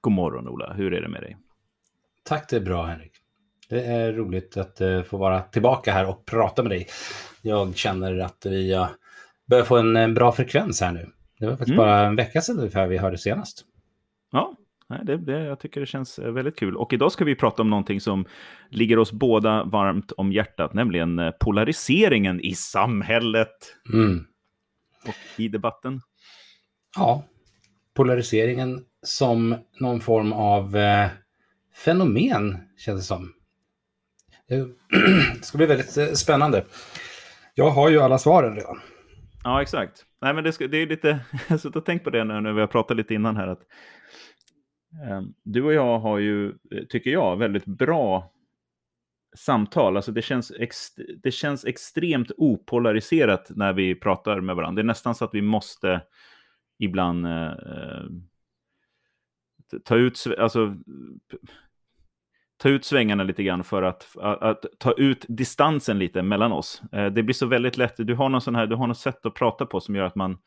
God morgon Ola, hur är det med dig? Tack, det är bra Henrik. Det är roligt att uh, få vara tillbaka här och prata med dig. Jag känner att vi uh, börjar få en, en, bra frekvens här nu. Det var faktiskt mm. bara en vecka sedan ungefär vi hörde senast. Ja, det, det, jag tycker det känns eh, väldigt kul. Och idag ska vi prata om någonting som ligger oss båda varmt om hjärtat, nämligen eh, polariseringen i samhället mm. och i debatten. Ja, polariseringen som någon form av eh, fenomen, känns det som. Eh, det ska bli väldigt eh, spännande. Jag har ju alla svaren redan. Ja, exakt. Nej, men det, ska, det är lite, jag har tänkt på det nu när vi har pratat lite innan här, att eh, du och jag har ju, eh, tycker jag, väldigt bra samtal. Alltså det känns, ex, det känns extremt opolariserat när vi pratar med varandra. Det är nästan så att vi måste ibland eh, eh ta ut, alltså, ta ut svängarna lite grann för att, att, att, ta ut distansen lite mellan oss. Eh, det blir så väldigt lätt, du har någon sån här, du har något sätt att prata på som gör att man,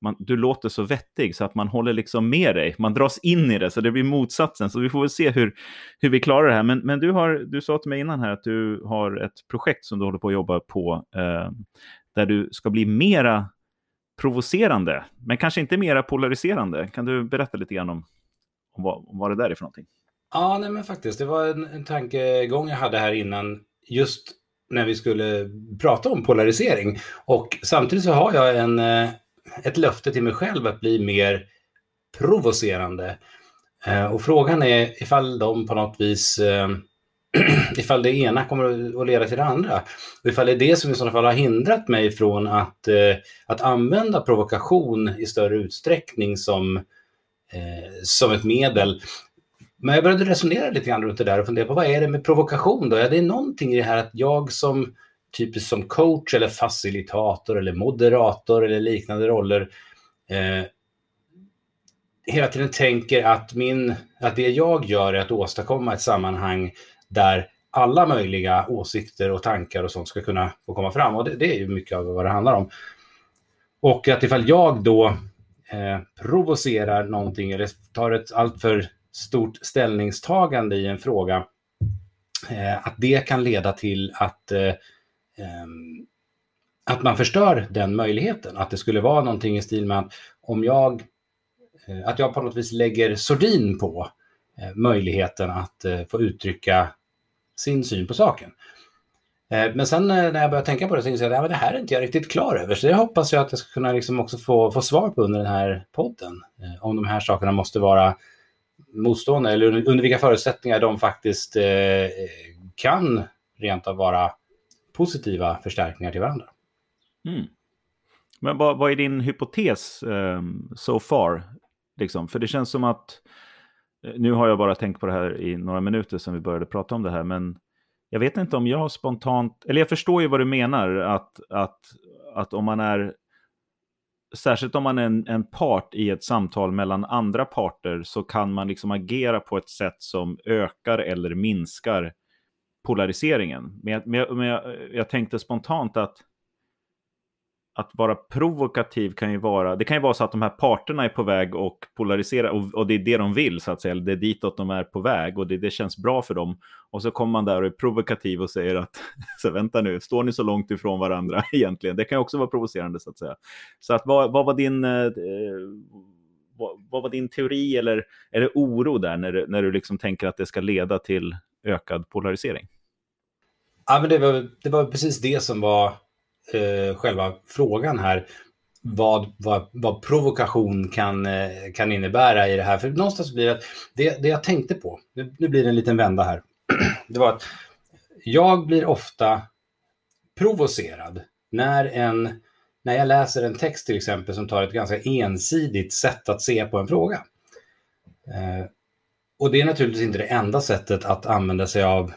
man, du låter så vettig så att man håller liksom med dig. Man dras in i det, så det blir motsatsen. Så vi får väl se hur, hur vi klarar det här. Men, men du, har, du sa till mig innan här att du har ett projekt som du håller på att jobba på, eh, där du ska bli mera provocerande, men kanske inte mera polariserande. Kan du berätta lite grann om, om, vad, om vad det där är för någonting? Ja, nej men faktiskt. Det var en, en tankegång jag hade här innan. Just när vi skulle prata om polarisering. Och samtidigt så har jag en, eh, ett löfte till mig själv att bli mer provocerande. Eh, och frågan är ifall de på något vis, eh, ifall det ena kommer att leda till det andra. Och ifall det är det som i sådana fall har hindrat mig från att, eh, att använda provokation i större utsträckning som, eh, som ett medel. Men jag började resonera lite grann runt det där och fundera på vad är det med provokation då? Ja, det är någonting i det här att jag som typiskt som coach eller facilitator eller moderator eller liknande roller eh, hela tiden tänker att, min, att det jag gör är att åstadkomma ett sammanhang där alla möjliga åsikter och tankar och sånt ska kunna få komma fram. Och det, det är ju mycket av vad det handlar om. Och att ifall jag då eh, provocerar någonting eller tar ett alltför stort ställningstagande i en fråga, eh, att det kan leda till att, eh, att man förstör den möjligheten. Att det skulle vara någonting i stil med att om jag, eh, att jag på något vis lägger sordin på eh, möjligheten att eh, få uttrycka sin syn på saken. Eh, men sen eh, när jag började tänka på det så insåg jag att ja, det här är inte jag riktigt klar över. Så det hoppas jag att jag ska kunna liksom också få, få svar på under den här podden. Eh, om de här sakerna måste vara motstående eller under vilka förutsättningar de faktiskt eh, kan rent av vara positiva förstärkningar till varandra. Mm. Men vad, vad, är din hypotes um, so far? Liksom? För det känns som att, Eh, nu har jag bara tänkt på det här i några minuter sedan vi började prata om det här, men jag vet inte om jag spontant, eller jag förstår ju vad du menar, att, att, att om man är särskilt om man är en, en, part i ett samtal mellan andra parter så kan man liksom agera på ett sätt som ökar eller minskar polariseringen. Men, men, men jag, jag, tänkte spontant att att vara provokativ kan ju vara, det kan ju vara så att de här parterna är på väg och polarisera och, och det är det de vill så att säga, det är ditåt de är på väg och det, det känns bra för dem. Och så kommer man där och är provokativ och säger att, så vänta nu, står ni så långt ifrån varandra egentligen? Det kan ju också vara provocerande så att säga. Så att vad, vad var din, eh, vad, vad, var din teori eller eller oro där när du, när du liksom tänker att det ska leda till ökad polarisering? Ja, men det var, det var precis det som var eh, själva frågan här. Vad, vad, vad provokation kan, eh, kan innebära i det här. För någonstans blir det att det, det jag tänkte på, nu, nu blir det en liten vända här. det var att jag blir ofta provocerad när, en, när jag läser en text till exempel som tar ett ganska ensidigt sätt att se på en fråga. Eh, och det är naturligtvis inte det enda sättet att använda sig av,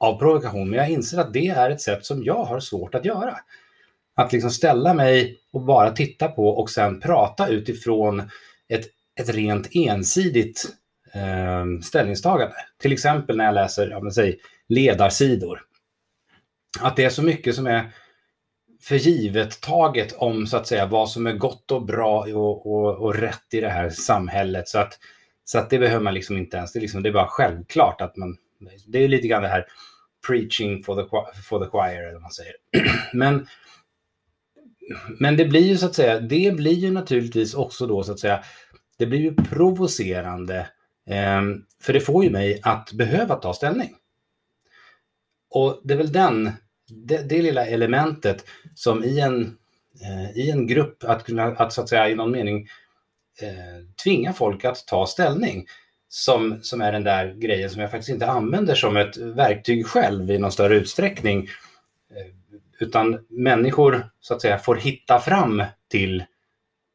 av provokation, men jag inser att det är ett sätt som jag har svårt att göra. Att liksom ställa mig och bara titta på och sen prata utifrån ett, ett rent ensidigt eh, ställningstagande. Till exempel när jag läser ja, men säg, ledarsidor. Att det är så mycket som är för givet taget om så att säga vad som är gott och bra och, och, och rätt i det här samhället. Så att Så att det behöver man liksom inte ens, det är, liksom, det är bara självklart att man, det är lite grann det här preaching for the, for the choir, eller vad man säger. Men, men det blir ju så att säga, det blir ju naturligtvis också då så att säga, det blir ju provocerande, eh, för det får ju mig att behöva ta ställning. Och det är väl den, det, det lilla elementet som i en, eh, i en grupp, att kunna, att så att säga i någon mening eh, tvinga folk att ta ställning, som, som är den där grejen som jag faktiskt inte använder som ett verktyg själv i någon större utsträckning. Eh, utan människor så att säga får hitta fram till,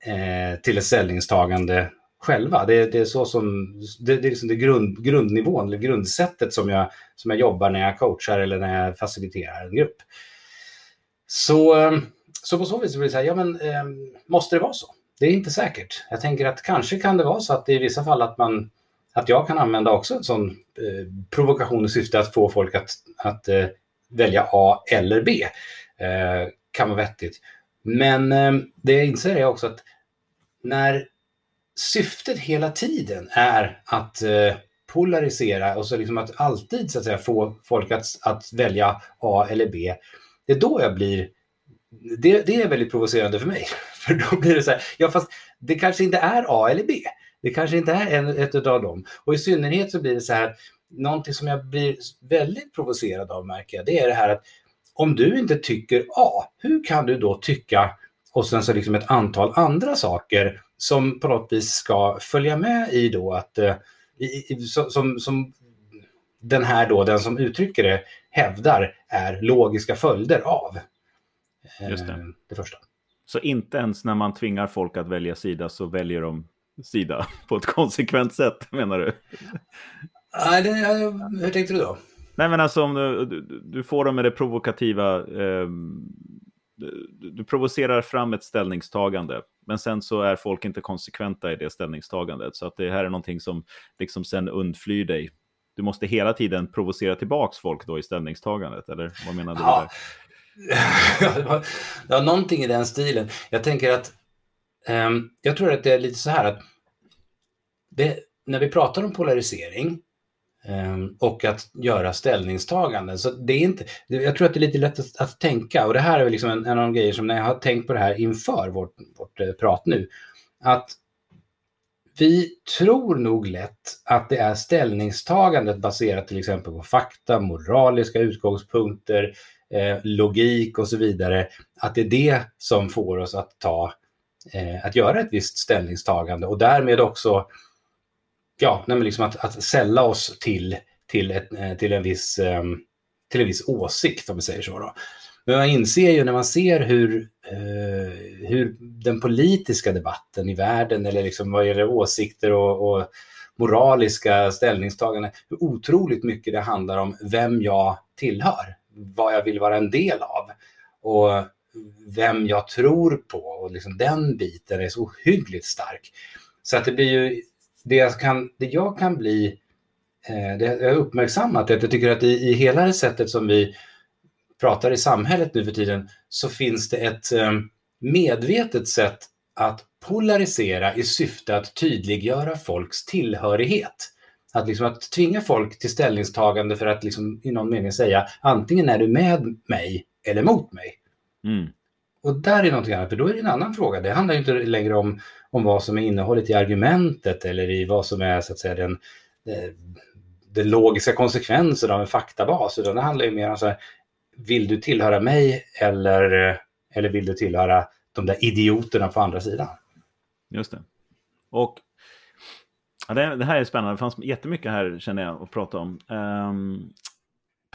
eh, till ett ställningstagande själva. Det, det är så som, det, det är liksom det grund, grundnivån, eller grundsättet som jag, som jag jobbar när jag coachar eller när jag faciliterar en grupp. Så, eh, så på så vis blir det så här, ja men eh, måste det vara så? Det är inte säkert. Jag tänker att kanske kan det vara så att i vissa fall att man att jag kan använda också en sån eh, provokation i syfte att få folk att, att eh, välja A eller B. Eh, kan vara vettigt. Men eh, det jag inser är också att när syftet hela tiden är att eh, polarisera och så liksom att alltid så att säga, få folk att, att välja A eller B. Det är då jag blir det, det är väldigt provocerande för mig. För då blir det så här, ja fast det kanske inte är A eller B. Det kanske inte är en, ett av dem. Och i synnerhet så blir det så här, någonting som jag blir väldigt provocerad av märker jag, det är det här att om du inte tycker A, hur kan du då tycka och sen så liksom ett antal andra saker som på något vis ska följa med i då att eh, i, som, som den här då, den som uttrycker det, hävdar är logiska följder av. Just det. Eh, det första. Så inte ens när man tvingar folk att välja sida så väljer de sida på ett konsekvent sätt, menar du? Nej, det, hur tänkte du då? Nej, men alltså om du, du, du får dem med det provokativa, eh, du, du, provocerar fram ett ställningstagande, men sen så är folk inte konsekventa i det ställningstagandet, så att det här är någonting som liksom sen undflyr dig. Du måste hela tiden provocera tillbaks folk då i ställningstagandet, eller vad menar du? Ja. ja, någonting i den stilen. Jag tänker att Ehm, jag tror att det är lite så här att det, när vi pratar om polarisering ehm, och att göra ställningstaganden, så det är inte, jag tror att det är lite lätt att, att tänka. Och det här är liksom en, en, av de grejer som när jag har tänkt på det här inför vårt, vårt eh, prat nu, att vi tror nog lätt att det är ställningstagandet baserat till exempel på fakta, moraliska utgångspunkter, eh, logik och så vidare, att det är det som får oss att ta eh, att göra ett visst ställningstagande och därmed också ja, nej, liksom att, att sälla oss till, till, ett, eh, till, en viss, ehm, till en viss åsikt, om vi säger så. Då. Men man inser ju när man ser hur, eh, hur den politiska debatten i världen, eller liksom vad gäller åsikter och, och moraliska ställningstaganden, hur otroligt mycket det handlar om vem jag tillhör vad jag vill vara en del av och vem jag tror på. Och liksom den biten är så ohyggligt stark. Så att det blir ju, det jag kan, det jag kan bli, eh, det jag har uppmärksammat är att jag tycker att i, i hela det sättet som vi pratar i samhället nu för tiden så finns det ett eh, medvetet sätt att polarisera i syfte att tydliggöra folks tillhörighet. Att, liksom, att tvinga folk till ställningstagande för att liksom, i någon mening säga antingen är du med mig eller mot mig. Mm. Och där är någonting annat, för då är det en annan fråga. Det handlar inte längre om, om vad som är innehållet i argumentet eller i vad som är så att säga den, den logiska konsekvensen av en faktabas, utan det handlar ju mer om så här, vill du tillhöra mig eller, eller vill du tillhöra de där idioterna på andra sidan? Just det. Och Ja, det, det, här är spännande. Det fanns jättemycket här känner jag att prata om. Um,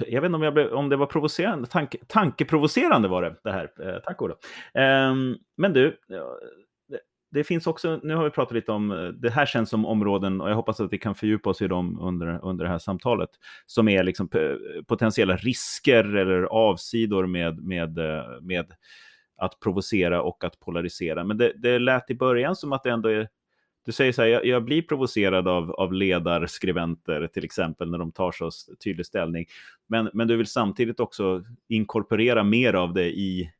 jag vet inte om, jag blev, om det var provocerande. tank, tankeprovocerande var det, det här. Eh, tack Olof. Eh, men du, det, det, finns också, nu har vi pratat lite om, eh, det här känns som områden, och jag hoppas att vi kan fördjupa oss i dem under, under det här samtalet, som är liksom eh, potentiella risker eller avsidor med, med, eh, med att provocera och att polarisera. Men det, det lät i början som att det ändå är du säger så här, jag, jag, blir provocerad av, av ledarskribenter till exempel när de tar så tydlig ställning. Men, men du vill samtidigt också inkorporera mer av det i,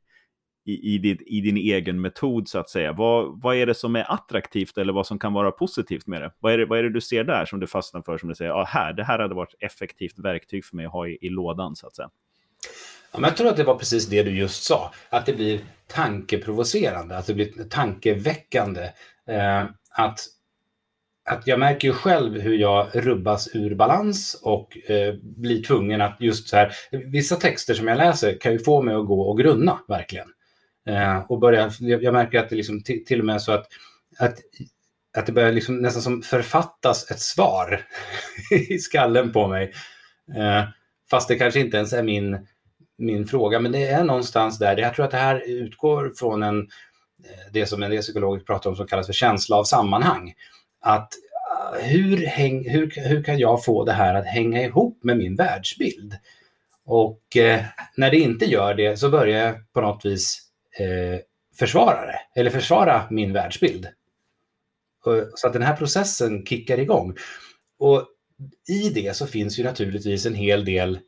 i, i, din, i din egen metod så att säga. Vad, vad är det som är attraktivt eller vad som kan vara positivt med det? Vad är det, vad är det du ser där som du fastnar för som du säger, ah, här, det här hade varit effektivt verktyg för mig att ha i, i lådan så att säga? Ja, men jag tror att det var precis det du just sa, att det blir tankeprovocerande, att det blir tankeväckande. Eh, att, att jag märker ju själv hur jag rubbas ur balans och eh, blir tvungen att just så här, vissa texter som jag läser kan ju få mig att gå och grunna verkligen. Eh, och börja, jag märker att det liksom till och med så att, att, att det börjar liksom nästan som författas ett svar i skallen på mig. Eh, fast det kanske inte ens är min, min fråga, men det är någonstans där. Jag tror att det här utgår från en, det som en del psykologer pratar om som kallas för känsla av sammanhang. Att eh, hur, häng, hur, hur kan jag få det här att hänga ihop med min världsbild? Och eh, när det inte gör det så börjar jag på något vis eh, försvara det, eller försvara min världsbild. Så att den här processen kickar igång. Och i det så finns ju naturligtvis en hel del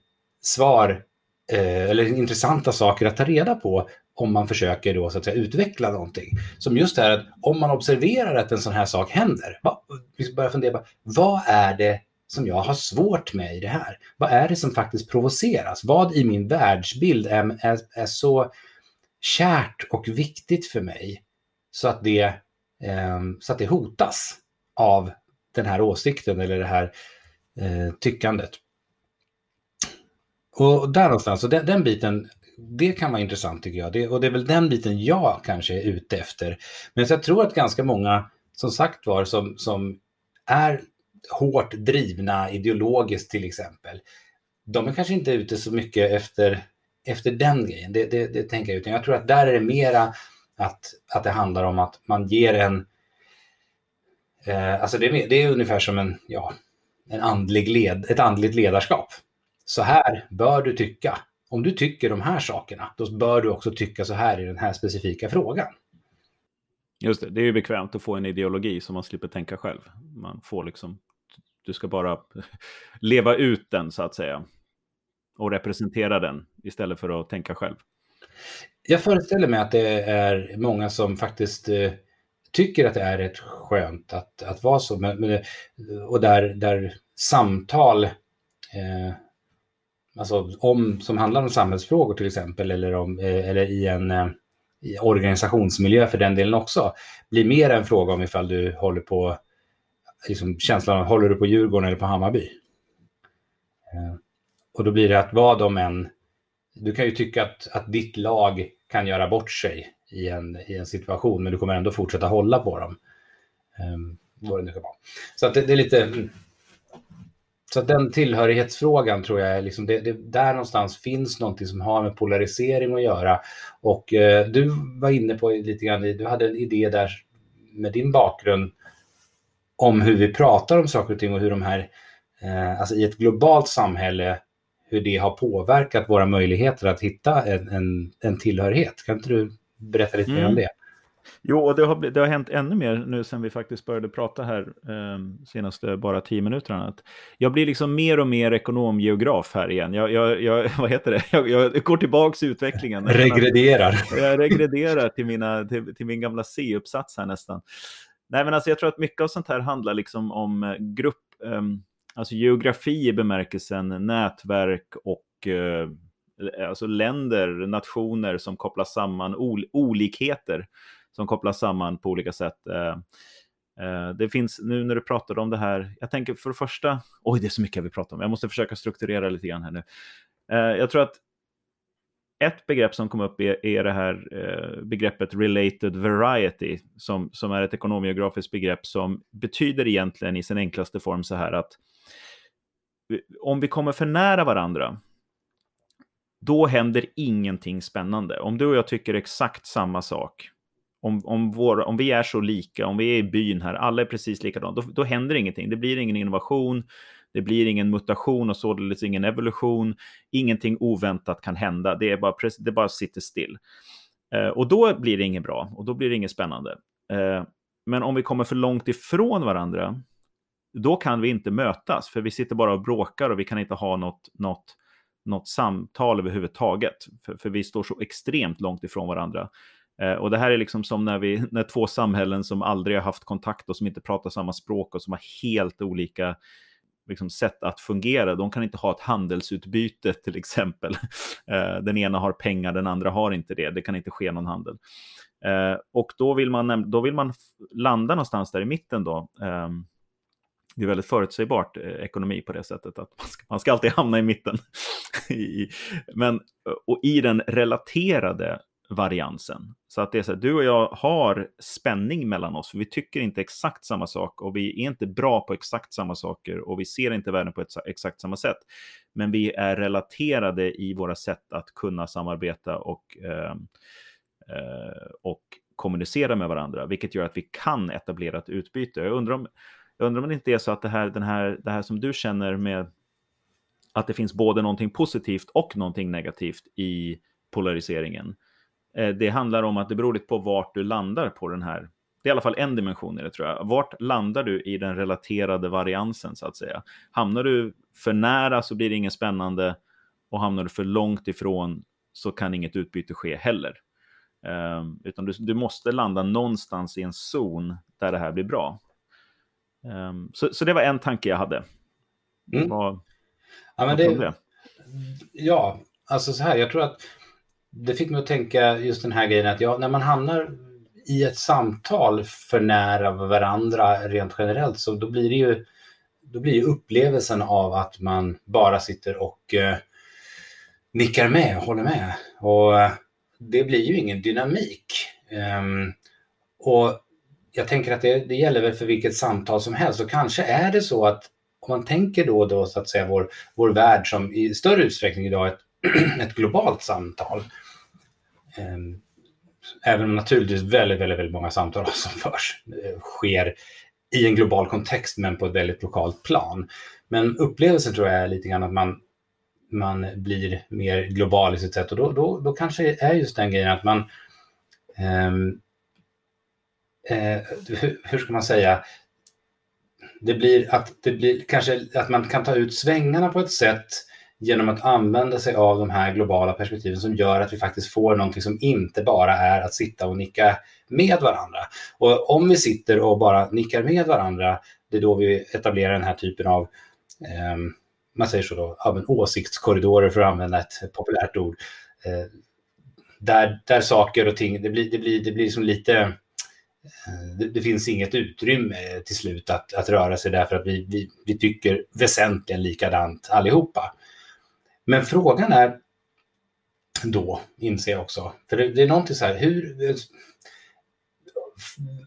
svar eh, eller intressanta saker att ta reda på om man försöker då så att säga utveckla någonting. Som just är att om man observerar att en sån här sak händer, liksom börja fundera på vad är det som jag har svårt med i det här? Vad är det som faktiskt provoceras? Vad i min världsbild är, är, är så kärt och viktigt för mig så att det, eh, så att det hotas av den här åsikten eller det här eh, tyckandet. Och där någonstans, så den, den, biten, det kan vara intressant tycker jag. Det, och det är väl den biten jag kanske är ute efter. Men jag tror att ganska många, som sagt var, som, som är hårt drivna ideologiskt till exempel, de är kanske inte ute så mycket efter efter den grejen. Det, det, det tänker jag. Utan jag tror att där är det mera att, att det handlar om att man ger en... Eh, alltså det, det, är ungefär som en, ja, en andlig led, ett andligt ledarskap. Så här bör du tycka. Om du tycker de här sakerna, då bör du också tycka så här i den här specifika frågan. Just det, det är ju bekvämt att få en ideologi som man slipper tänka själv. Man får liksom, du ska bara leva ut den så att säga och representera den istället för att tänka själv. Jag föreställer mig att det är många som faktiskt eh, tycker att det är rätt skönt att, att vara så. Men, men, och där, där samtal, eh, alltså om, som handlar om samhällsfrågor till exempel, eller, om, eh, eller i en eh, i organisationsmiljö för den delen också, blir mer en fråga om ifall du håller på, liksom känslan av, håller du på Djurgården eller på Hammarby? Eh, och då blir det att vad de än... Du kan ju tycka att, att ditt lag kan göra bort sig i en, i en situation, men du kommer ändå fortsätta hålla på dem. Um, vad det nu kan vara. Så att det, det är lite... Mm. Så den tillhörighetsfrågan tror jag är liksom, det, det, där någonstans finns någonting som har med polarisering att göra. Och eh, du var inne på lite grann, du hade en idé där med din bakgrund om hur vi pratar om saker och ting och hur de här, eh, alltså i ett globalt samhälle hur det har påverkat våra möjligheter att hitta en, en, en tillhörighet. Kan inte du berätta lite mm. mer om mm. det? Jo, och det har, det har hänt ännu mer nu sen vi faktiskt började prata här eh, senaste bara tio minuterna. Att jag blir liksom mer och mer ekonomgeograf här igen. Jag, jag, jag vad heter det? Jag, jag går tillbaka i utvecklingen. Regrederar. Jag regrederar till, mina, till, till min gamla C-uppsats här nästan. Nej, men alltså jag tror att mycket av sånt här handlar liksom om eh, grupp, um, alltså geografi i bemärkelsen nätverk och eh, alltså länder, nationer som kopplas samman, ol olikheter som kopplas samman på olika sätt. Eh, eh, det finns, nu när du pratade om det här, jag tänker för det första, oj det är så mycket jag vill prata om, jag måste försöka strukturera lite grann här nu. Eh, jag tror att ett begrepp som kom upp är, är det här eh, begreppet related variety, som, som är ett ekonomgeografiskt begrepp som betyder egentligen i sin enklaste form så här att om vi kommer för nära varandra, då händer ingenting spännande. Om du och jag tycker exakt samma sak, om, om, vår, om vi är så lika, om vi är i byn här, alla är precis likadana, då, då händer ingenting. Det blir ingen innovation, det blir ingen mutation och således ingen evolution. Ingenting oväntat kan hända. Det, är bara, det bara sitter still. Eh, och då blir det inget bra och då blir det inget spännande. Eh, men om vi kommer för långt ifrån varandra, då kan vi inte mötas, för vi sitter bara och bråkar och vi kan inte ha något, något något samtal överhuvudtaget. För, för vi står så extremt långt ifrån varandra. Eh, och det här är liksom som när, vi, när två samhällen som aldrig har haft kontakt och som inte pratar samma språk och som har helt olika liksom, sätt att fungera. De kan inte ha ett handelsutbyte till exempel. Eh, den ena har pengar, den andra har inte det. Det kan inte ske någon handel. Eh, och då vill, man, då vill man landa någonstans där i mitten då. Ehm, det är väldigt förutsägbart eh, ekonomi på det sättet att man ska, man ska alltid hamna i mitten. Men, och i den relaterade variansen. Så att det är så här, du och jag har spänning mellan oss, för vi tycker inte exakt samma sak och vi är inte bra på exakt samma saker och vi ser inte världen på ett, exakt samma sätt. Men vi är relaterade i våra sätt att kunna samarbeta och, eh, eh, och kommunicera med varandra, vilket gör att vi kan etablera ett utbyte. Jag undrar om, jag undrar om det inte är så att det här, den här, det här som du känner med att det finns både någonting positivt och någonting negativt i polariseringen Eh, det handlar om att det beror lite på vart du landar på den här. Det är i alla fall en dimension i det tror jag. Vart landar du i den relaterade variansen så att säga? Hamnar du för nära så blir det inget spännande och hamnar du för långt ifrån så kan inget utbyte ske heller. Um, utan du, du, måste landa någonstans i en zon där det här blir bra. Um, så, så, det var en tanke jag hade. Mm. Vad, ja, men det, ja, alltså så här, jag tror att det fick mig att tänka just den här grejen att ja, när man hamnar i ett samtal för nära varandra rent generellt så då blir det ju då blir ju upplevelsen av att man bara sitter och eh, nickar med och håller med. Och eh, det blir ju ingen dynamik. Um, och jag tänker att det, det, gäller väl för vilket samtal som helst. Och kanske är det så att om man tänker då och då så att säga vår, vår värld som i större utsträckning idag är ett, ett globalt samtal Ehm, även om naturligtvis väldigt, väldigt, väldigt många samtal som förs eh, sker i en global kontext men på ett väldigt lokalt plan. Men upplevelsen tror jag är lite grann att man, man blir mer global i sitt sätt och då, då, då kanske är just den grejen att man um, eh, hur, hur, ska man säga? Det blir att det blir kanske att man kan ta ut svängarna på ett sätt genom att använda sig av de här globala perspektiven som gör att vi faktiskt får någonting som inte bara är att sitta och nicka med varandra. Och om vi sitter och bara nickar med varandra, det är då vi etablerar den här typen av eh, man säger så då, ja, åsiktskorridorer för att använda ett populärt ord. Eh, där, där saker och ting, det blir, det blir, det blir som lite, eh, det, det, finns inget utrymme till slut att, att röra sig därför att vi, vi, vi tycker väsentligen likadant allihopa. Men frågan är då, inser jag också, för det, det är någonting så här, hur...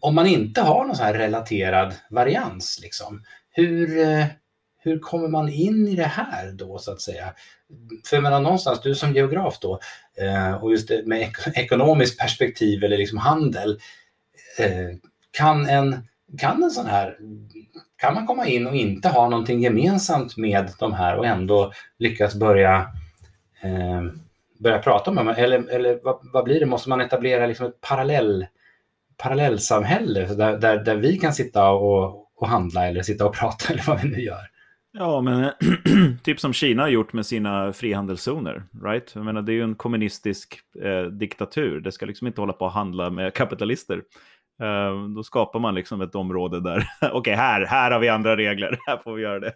Om man inte har någon så här relaterad varians, liksom, hur, eh, hur kommer man in i det här då, så att säga? För menar någonstans, du som geograf då, eh, och just med ekonomiskt perspektiv eller liksom handel, eh, kan en, kan en sån här kan man komma in och inte ha någonting gemensamt med de här och ändå lyckas börja, eh, börja prata med dem? Eller, eller vad, vad, blir det? Måste man etablera liksom ett parallell, parallellsamhälle där, där, där vi kan sitta och, och handla eller sitta och prata eller vad vi nu gör? Ja, men typ som Kina har gjort med sina frihandelszoner, right? Jag menar, det är ju en kommunistisk eh, diktatur. Det ska liksom inte hålla på att handla med kapitalister. Uh, då skapar man liksom ett område där, okej, okay, här, här har vi andra regler, här får vi göra det.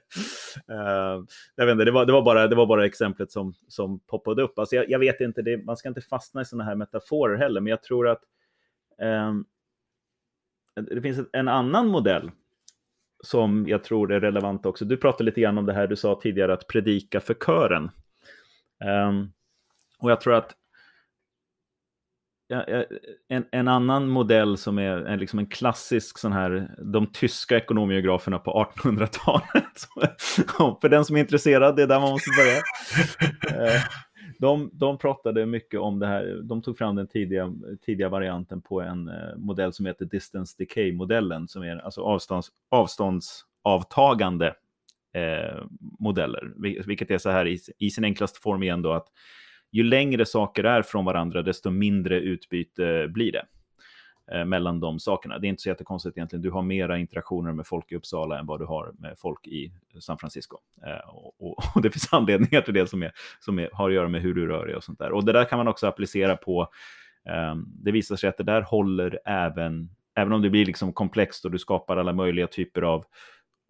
Uh, jag vet inte, det var, det var, bara, det var bara exemplet som, som poppade upp. Alltså jag, jag vet inte, det, man ska inte fastna i sådana här metaforer heller, men jag tror att um, det finns en annan modell som jag tror är relevant också. Du pratade lite grann om det här du sa tidigare, att predika för kören. Um, och jag tror att en, en, annan modell som är en, liksom en klassisk sån här, de tyska ekonomiograferna på 1800-talet. För den som är intresserad, det är där man måste börja. Eh, de, de pratade mycket om det här, de tog fram den tidiga, tidiga varianten på en eh, modell som heter distance decay-modellen, som är alltså avstånds, avståndsavtagande eh, modeller, vilket är så här i, i sin enklaste form igen då att ju längre saker är från varandra, desto mindre utbyte blir det. eh, mellan de sakerna. Det är inte så jättekonstigt egentligen. Du har mera interaktioner med folk i Uppsala än vad du har med folk i San Francisco. Eh, och, och, och, det finns anledningar till det som, är, som är, har att göra med hur du rör dig och sånt där. Och det där kan man också applicera på, eh, det visar sig att det där håller även, även om det blir liksom komplext och du skapar alla möjliga typer av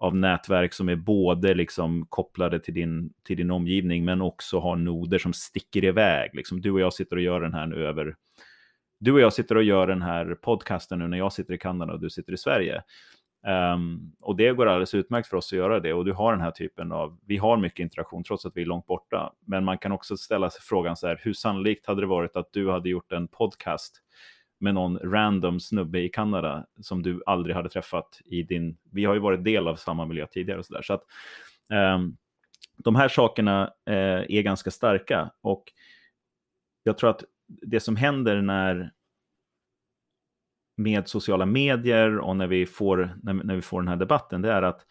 av nätverk som är både liksom kopplade till din, till din omgivning, men också har noder som sticker iväg. Liksom, du och jag sitter och gör den här nu över... Du och jag sitter och gör den här podcasten nu när jag sitter i Kanada och du sitter i Sverige. Um, och det går alldeles utmärkt för oss att göra det. Och du har den här typen av, vi har mycket interaktion trots att vi är långt borta. Men man kan också ställa sig frågan så här, hur sannolikt hade det varit att du hade gjort en podcast med någon random snubbe i Kanada som du aldrig hade träffat i din... Vi har ju varit del av samma miljö tidigare och så där. Så att um, de här sakerna uh, är ganska starka och jag tror att det som händer när med sociala medier och när vi får, när, när vi får den här debatten, det är att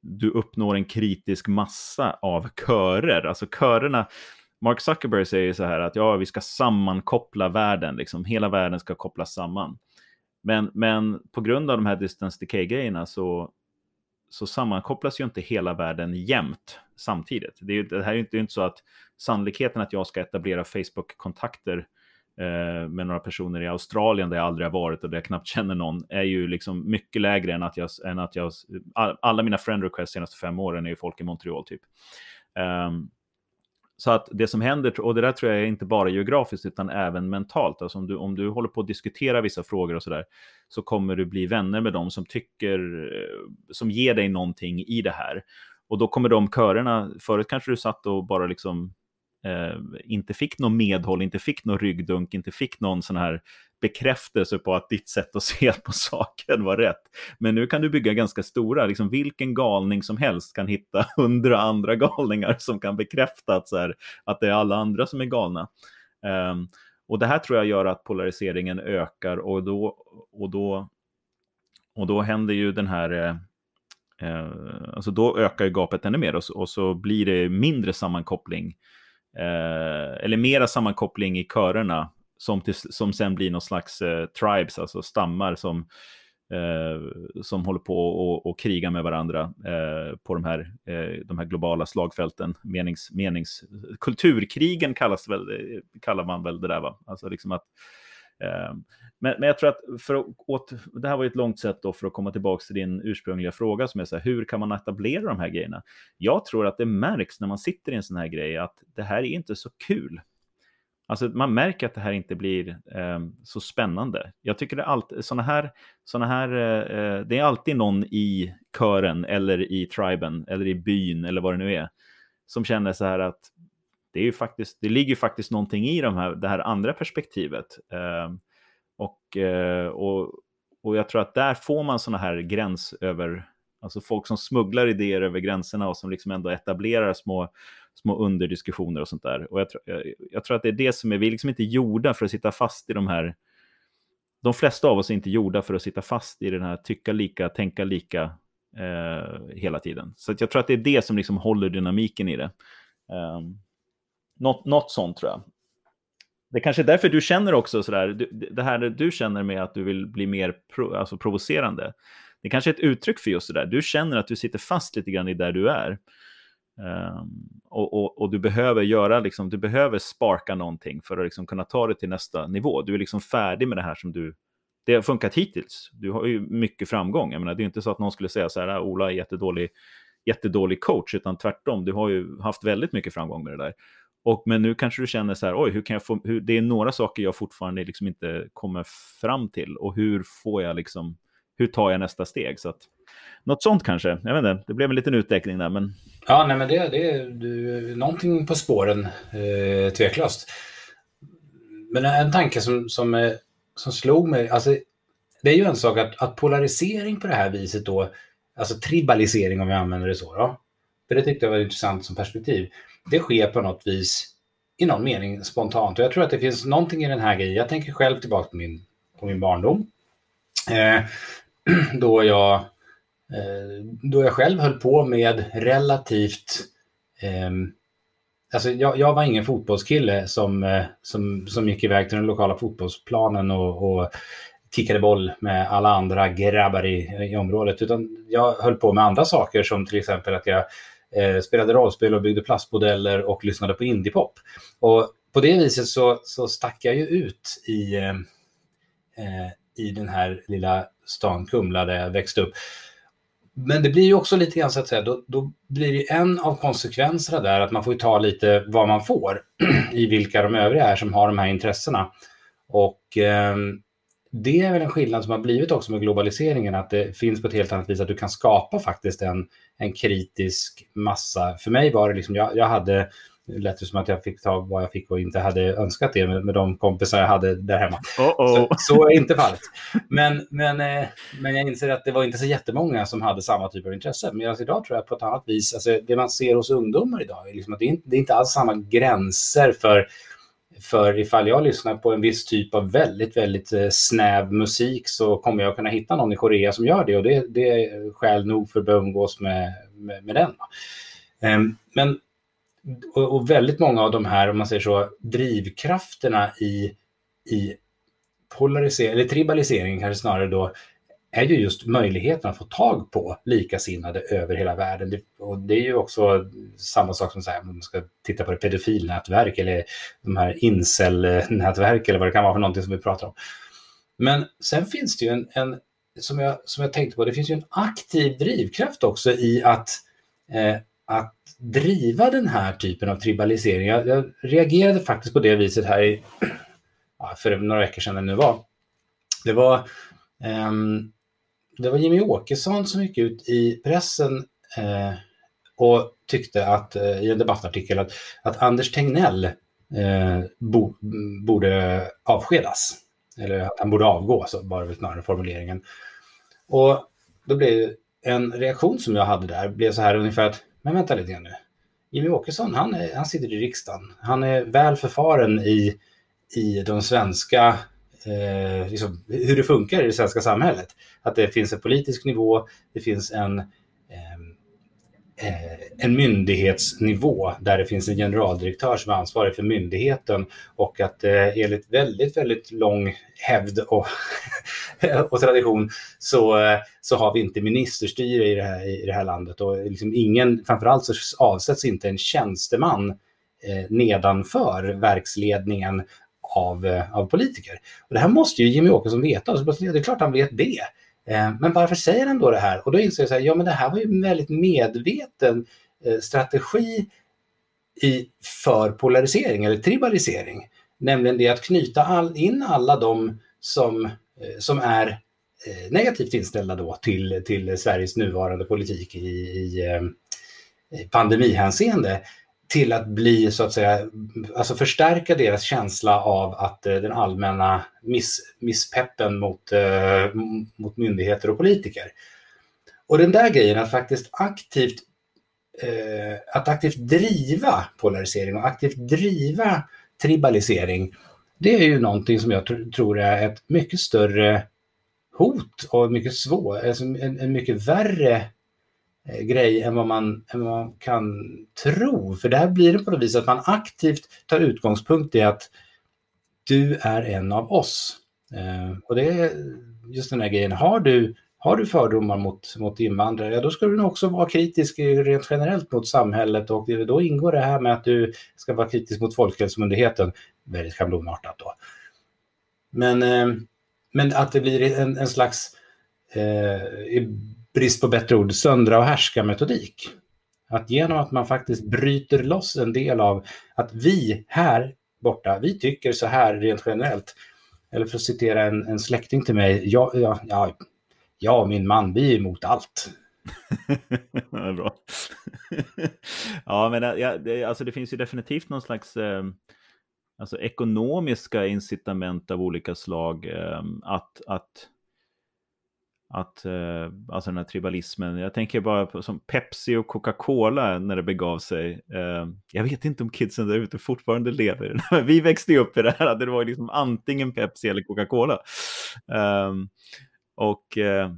du uppnår en kritisk massa av körer. Alltså körerna, Mark Zuckerberg säger så här att ja, vi ska sammankoppla världen, liksom. hela världen ska kopplas samman. Men, men på grund av de här distance decay-grejerna så, så sammankopplas ju inte hela världen jämt samtidigt. Det, är, det här är inte, det är inte så att sannolikheten att jag ska etablera Facebook-kontakter eh, med några personer i Australien där jag aldrig har varit och där jag knappt känner någon är ju liksom mycket lägre än att jag, än att jag alla mina friend requests de senaste fem åren är ju folk i Montreal typ. Um, så att det som händer, och det där tror jag är inte bara geografiskt utan även mentalt. Alltså om, du, om du håller på att diskutera vissa frågor och sådär så kommer du bli vänner med dem som tycker, eh, som ger dig någonting i det här. Och då kommer de körerna, förut kanske du satt och bara liksom eh, inte fick någon medhåll, inte fick någon ryggdunk, inte fick någon sån här bekräftelse på att ditt sätt att se på saken var rätt. Men nu kan du bygga ganska stora, liksom vilken galning som helst kan hitta hundra andra galningar som kan bekräfta att, så här, att det är alla andra som är galna. Um, och det här tror jag gör att polariseringen ökar och då, och då, och då händer ju den här eh, eh alltså då ökar ju gapet ännu mer och så, och så blir det mindre sammankoppling eh, eller mera sammankoppling i körerna som, till, som sen blir någon slags eh, tribes, alltså stammar som, eh, som håller på och, och krigar med varandra eh, på de här, eh, de här globala slagfälten. Menings, menings, kulturkrigen kallas väl, eh, kallar man väl det där, va? Alltså liksom att eh, men, men jag tror att, för att åt, det här var ett långt sätt då för att komma tillbaka till din ursprungliga fråga som är så här, hur kan man etablera de här grejerna? Jag tror att det märks när man sitter i en sån här grej att det här är inte så kul. Alltså man märker att det här inte blir eh, så spännande. Jag tycker det är alltid, såna här, såna här eh, eh, det är alltid någon i kören eller i triben eller i byn eller vad det nu är som känner så här att det, är ju faktiskt, det ligger faktiskt någonting i de här, det här andra perspektivet. Eh, och, eh, och, och jag tror att där får man sådana här gräns över, alltså folk som smugglar idéer över gränserna och som liksom ändå etablerar små, små underdiskussioner och sånt där. Och jag, jag, jag tror att det är det som är, vi är liksom inte gjorda för att sitta fast i de här, de flesta av oss är inte gjorda för att sitta fast i den här tycka lika, tänka lika eh, hela tiden. Så jag tror att det är det som liksom håller dynamiken i det. Um, något, något sånt tror jag. Det kanske är därför du känner också sådär, det här du känner med att du vill bli mer pro, alltså provocerande. Det kanske är ett uttryck för just det där. Du känner att du sitter fast lite grann i där du är. Um, och, och, och, du behöver göra, liksom, du behöver sparka någonting för att liksom kunna ta det till nästa nivå. Du är liksom färdig med det här som du, det har funkat hittills. Du har ju mycket framgång. Jag menar, det är inte så att någon skulle säga så här, ah, Ola är jättedålig, jättedålig coach, utan tvärtom, du har ju haft väldigt mycket framgång med det där. Och, men nu kanske du känner så här, oj, hur kan jag få, hur, det är några saker jag fortfarande liksom inte kommer fram till. Och hur får jag liksom, hur tar jag nästa steg? Så att, något sånt kanske, jag vet inte, det blev en liten utveckling där. Men... Ja, nej men det, det är du, någonting på spåren, eh, tveklöst. Men en tanke som, som, eh, som slog mig, alltså det är ju en sak att, att polarisering på det här viset då, alltså tribalisering om vi använder det så då, för det tyckte jag var intressant som perspektiv det sker på något vis i någon mening spontant. Och jag tror att det finns någonting i den här grejen. Jag tänker själv tillbaka på min, på min barndom. Eh, då, jag, eh, då jag själv höll på med relativt... Eh, alltså jag, jag, var ingen fotbollskille som, eh, som, som gick iväg till den lokala fotbollsplanen och, och kickade boll med alla andra grabbar i, i området, utan jag höll på med andra saker som till exempel att jag eh, spelade rollspel och byggde plastmodeller och lyssnade på indiepop. Och på det viset så, så stack jag ju ut i, eh, eh, i den här lilla stan Kumla där jag växte upp. Men det blir ju också lite grann så att säga, då, då blir det en av konsekvenserna där att man får ta lite vad man får i vilka de övriga är som har de här intressena. Och eh, det är väl en skillnad som har blivit också med globaliseringen, att det finns på ett helt annat vis att du kan skapa faktiskt en, en kritisk massa. För mig var det liksom, jag, jag hade det lät det som att jag fick ta vad jag fick och inte hade önskat det med, med de kompisar jag hade där hemma. Uh -oh. så, så, är inte fallet. Men, men, eh, men jag inser att det var inte så jättemånga som hade samma typ av intresse. Medan idag tror jag på ett annat vis, alltså det man ser hos ungdomar idag, är liksom att det, är inte, det är inte alls samma gränser för för ifall jag lyssnar på en viss typ av väldigt, väldigt eh, snäv musik så kommer jag kunna hitta någon i Korea som gör det och det, det är skäl nog för att börja umgås med, med, med den. Ehm, men och, och, väldigt många av de här, om man säger så, drivkrafterna i, i polarisering, eller tribalisering kanske snarare då, är ju just möjligheten att få tag på likasinnade över hela världen. Det, och det är ju också samma sak som så här, om man ska titta på det pedofilnätverk eller de här incelnätverk eller vad det kan vara för någonting som vi pratar om. Men sen finns det ju en, en som, jag, som jag tänkte på, det finns ju en aktiv drivkraft också i att, eh, att driva den här typen av tribalisering. Jag, jag reagerade faktiskt på det viset här i, för några veckor sedan det nu var. Det var, um, det var Jimmy Åkesson som gick ut i pressen eh, och tyckte att, eh, i en debattartikel att, att Anders Tegnell eh, bo, borde avskedas. Eller att han borde avgå, så var det väl snarare formuleringen. Och då blev en reaktion som jag hade där, blev så här ungefär att men vänta lite grann nu. Jimmy Åkesson, han, är, han sitter i riksdagen. Han är väl förfaren i, i de svenska, eh, liksom, hur det funkar i det svenska samhället. Att det finns en politisk nivå, det finns en, eh, eh en myndighetsnivå där det finns en generaldirektör som är ansvarig för myndigheten och att eh, enligt väldigt, väldigt lång hävd och, och tradition så, eh, så har vi inte ministerstyre i det här, i det här landet och liksom ingen, framförallt så avsätts inte en tjänsteman eh, nedanför verksledningen av, eh, av politiker. Och det här måste ju Jimmy Åkesson veta, så det är klart han vet det. Eh, men varför säger han då det här? Och då inser jag så här, ja men det här var ju en väldigt medveten eh, strategi i, för polarisering eller tribalisering. Nämligen det att knyta all, in alla de som, som är negativt inställda då till, till Sveriges nuvarande politik i, i pandemihänseende till att bli så att säga, alltså förstärka deras känsla av att eh, den allmänna miss, misspeppen mot, eh, mot myndigheter och politiker. Och den där grejen att faktiskt aktivt, eh, att aktivt driva polarisering och aktivt driva tribalisering, det är ju någonting som jag tr tror är ett mycket större hot och mycket svår, alltså en, en mycket värre Eh, grej än vad, man, än vad man kan tro. För där blir det på något vis att man aktivt tar utgångspunkt i att du är en av oss. Eh, och det är just den här grejen, har du, har du fördomar mot, mot invandrare, ja, då ska du nog också vara kritisk rent generellt mot samhället och då ingår det här med att du ska vara kritisk mot Folkhälsomyndigheten, väldigt schablonartat då. Men, eh, men att det blir en, en slags eh, brist på bättre ord, söndra och härska metodik. Att genom att man faktiskt bryter loss en del av att vi här borta, vi tycker så här rent generellt. Eller för att citera en, en släkting till mig, jag, jag, jag, jag och min man, vi är emot allt. det är bra. ja, men ja, det, alltså det finns ju definitivt någon slags eh, alltså ekonomiska incitament av olika slag eh, att, att att, eh, alltså den här tribalismen. Jag tänker bara på som Pepsi och Coca-Cola när det begav sig. Eh, jag vet inte om kidsen där ute fortfarande lever. Vi växte ju upp i det här att det var liksom antingen Pepsi eller Coca-Cola. Eh, och, eh,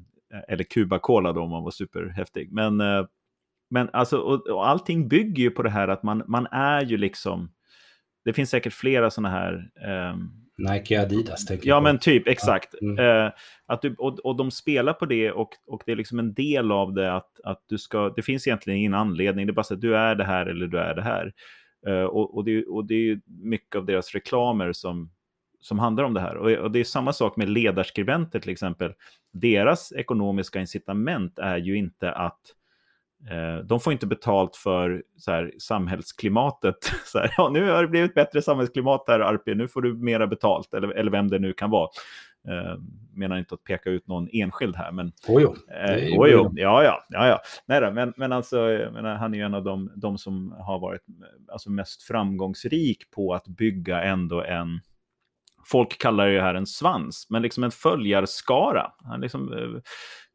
eller Cuba-Cola då om man var superhäftig. Men, eh, men alltså, och, och allting bygger ju på det här att man, man är ju liksom, det finns säkert flera sådana här ehm, Nike Adidas, tänker Ja, jag på. men typ, exakt. Ja, mm. Eh, att du, och, och de spelar på det och, och det är liksom en del av det att, att du ska, det finns egentligen ingen anledning, det är bara så att du är det här eller du är det här. Eh, och, och, det, och det är ju mycket av deras reklamer som, som handlar om det här. Och, och det är samma sak med ledarskribenter till exempel. Deras ekonomiska incitament är ju inte att de får inte betalt för så här, samhällsklimatet. Så här, ja, nu har det blivit bättre samhällsklimat här, Arpi, nu får du mera betalt, eller, eller vem det nu kan vara. Eh, menar inte att peka ut någon enskild här, men... Oh, jo. Eh, oh, jo. Ja, ja, ja, ja. Nej då, men, men alltså, menar, han är ju en av de, de som har varit alltså, mest framgångsrik på att bygga ändå en... Folk kallar det här en svans, men liksom en följarskara. Han liksom, eh,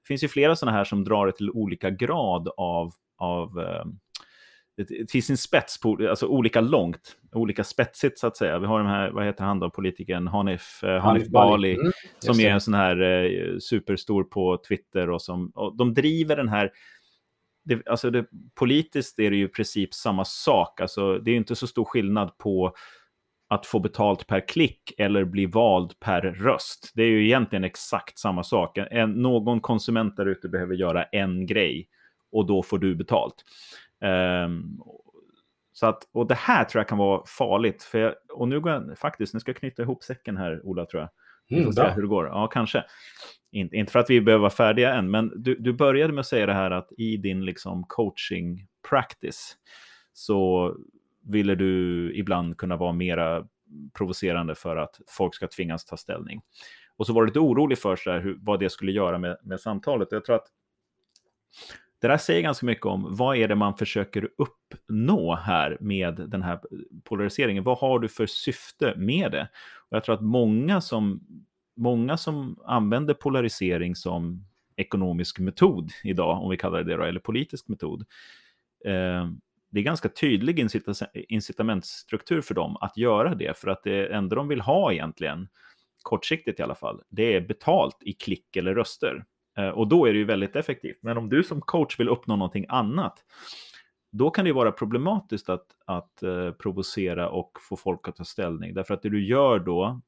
det finns ju flera sådana här som drar det till olika grad av, av eh, till sin spets, på, alltså olika långt, olika spetsigt så att säga. Vi har de här, vad heter han då, politikern? Hanif, eh, Hanif Bali, mm, som är en sån här eh, superstor på Twitter och som, och de driver den här, det, alltså det, politiskt är det ju i princip samma sak, alltså det är inte så stor skillnad på att få betalt per klick eller bli vald per röst. Det är ju egentligen exakt samma sak. En, någon konsument där ute behöver göra en grej och då får du betalt. Um, så att, och det här tror jag kan vara farligt. För jag, och nu går jag faktiskt, nu ska jag knyta ihop säcken här, Ola, tror jag. Vi får mm, se hur det går. Ja, kanske. Inte, inte för att vi behöver vara färdiga än, men du, du började med att säga det här att i din liksom, coaching practice så ville du ibland kunna vara mera provocerande för att folk ska tvingas ta ställning. Och så var du lite orolig för så här, hur, vad det skulle göra med, med samtalet. Jag tror att det där säger ganska mycket om vad är det man försöker uppnå här med den här polariseringen. Vad har du för syfte med det? Och jag tror att många som, många som använder polarisering som ekonomisk metod idag, om vi kallar det det då, eller politisk metod, eh, det är ganska tydlig incitamentsstruktur för dem att göra det, för att det enda de vill ha egentligen, kortsiktigt i alla fall, det är betalt i klick eller röster. Eh, och då är det ju väldigt effektivt. Men om du som coach vill uppnå någonting annat, då kan det vara problematiskt att, att eh, provocera och få folk att ta ställning. Därför att det du gör då,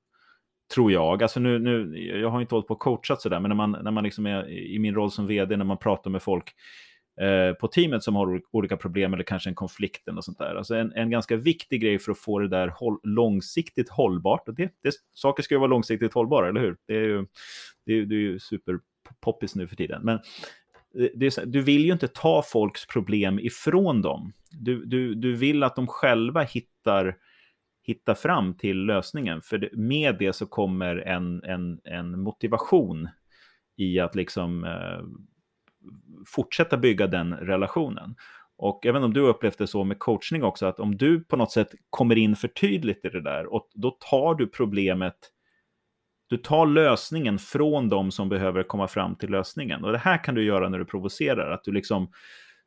tror jag, alltså nu, nu jag har inte hållit på och coachat sådär, men när man, när man liksom är i min roll som vd, när man pratar med folk Eh, på teamet som har olika problem eller kanske en konflikt eller sånt där. Alltså en, en ganska viktig grej för att få det där håll, långsiktigt hållbart, och det, det, saker ska ju vara långsiktigt hållbara, eller hur? Det är ju, det är, det är ju superpoppis nu för tiden. Men eh, är, du vill ju inte ta folks problem ifrån dem. Du, du, du vill att de själva hittar, hittar fram till lösningen. För det, med det så kommer en, en, en motivation i att liksom eh, fortsätta bygga den relationen. Och även om du upplevt det så med coachning också, att om du på något sätt kommer in för tydligt i det där, och då tar du problemet du tar lösningen från de som behöver komma fram till lösningen. Och det här kan du göra när du provocerar, att du liksom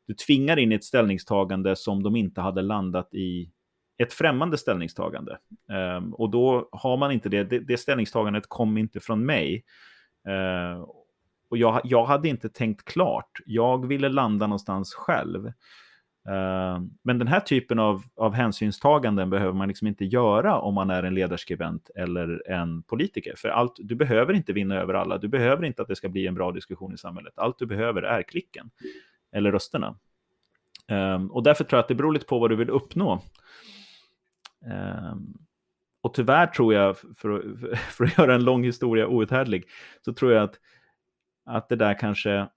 du tvingar in i ett ställningstagande som de inte hade landat i ett främmande ställningstagande. Um, och då har man inte det, det, det ställningstagandet kom inte från mig. Uh, och jag, jag hade inte tänkt klart, jag ville landa någonstans själv. Uh, men den här typen av, av hänsynstaganden behöver man liksom inte göra om man är en ledarskribent eller en politiker. För allt, du behöver inte vinna över alla, du behöver inte att det ska bli en bra diskussion i samhället. Allt du behöver är klicken, eller rösterna. Um, och därför tror jag att det beror lite på vad du vill uppnå. Um, och tyvärr tror jag, för för att göra en lång historia outhärdlig, så tror jag att, att det där kanske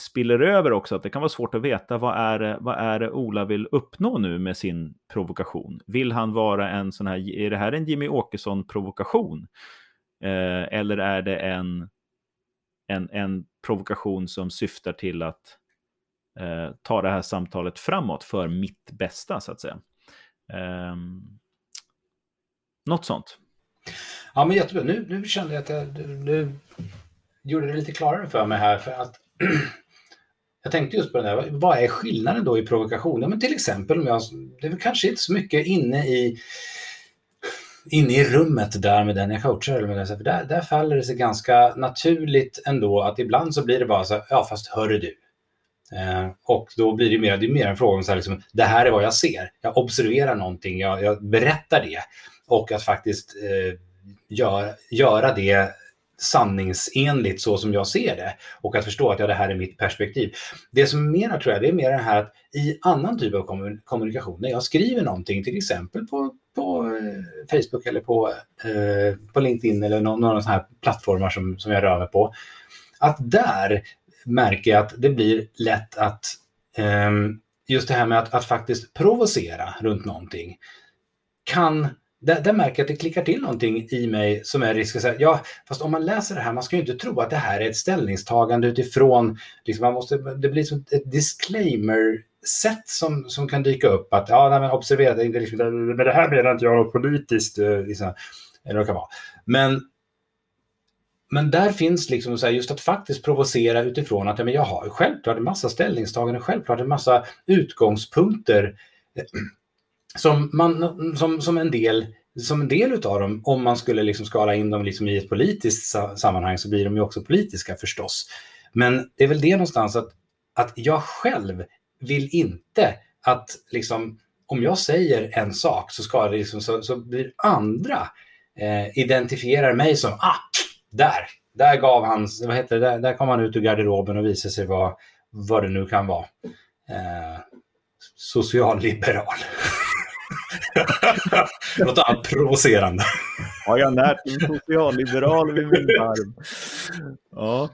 spiller över också, att det kan vara svårt att veta vad är, det, vad är det Ola vill uppnå nu med sin provokation? Vill han vara en sån här, är det här en Jimmy Åkesson-provokation? Eh, eller är det en, en, en provokation som syftar till att eh, ta det här samtalet framåt för mitt bästa, så att säga? Eh, något sånt. Ja, men jättebra. Nu, nu kände jag att jag, Nu gjorde det lite klarare för mig här, för att jag tänkte just på det där, vad är skillnaden då i provokation? Ja, men till exempel, om jag, det är kanske inte så mycket inne i inne i rummet där med den jag coachar. Eller med den, för där, där faller det sig ganska naturligt ändå att ibland så blir det bara så här, ja fast hörru du. Eh, och då blir det mer, det är mer en fråga om så här, liksom, det här är vad jag ser. Jag observerar någonting, jag, jag berättar det. Och att faktiskt eh, gör, göra det sanningsenligt så som jag ser det och att förstå att ja, det här är mitt perspektiv. Det som är mer tror jag, det är mer det här att i annan typ av kommunikation, när jag skriver någonting, till exempel på, på eh, Facebook eller på, eh, på LinkedIn eller någon, någon sån här plattformar som, som jag rör mig på, att där märker jag att det blir lätt att eh, just det här med att, att faktiskt provocera runt någonting kan där, där, märker jag att det klickar till någonting i mig som är risk att säga, ja, fast om man läser det här, man ska ju inte tro att det här är ett ställningstagande utifrån, liksom man måste, det blir som ett disclaimer-sätt som, som kan dyka upp, att ja, nej, men observera, det, liksom, men det här menar inte jag något politiskt, eh, liksom, eller vad det kan vara. Men, men där finns liksom så här, just att faktiskt provocera utifrån att ja, men jag har självklart en massa ställningstaganden, självklart en massa utgångspunkter som, man, som, som en del som en del utav dem, om man skulle liksom skala in dem liksom i ett politiskt sammanhang så blir de ju också politiska förstås. Men det är väl det någonstans att, att jag själv vill inte att liksom, om jag säger en sak så, ska det liksom, så, så blir andra eh, identifierar mig som, ah, där, där gav han, vad heter det, där, där kom han ut ur garderoben och visade sig vara, vad det nu kan vara. Eh, socialliberal. Något annat provocerande. Har jag närt en socialliberal vid min arm? Ja.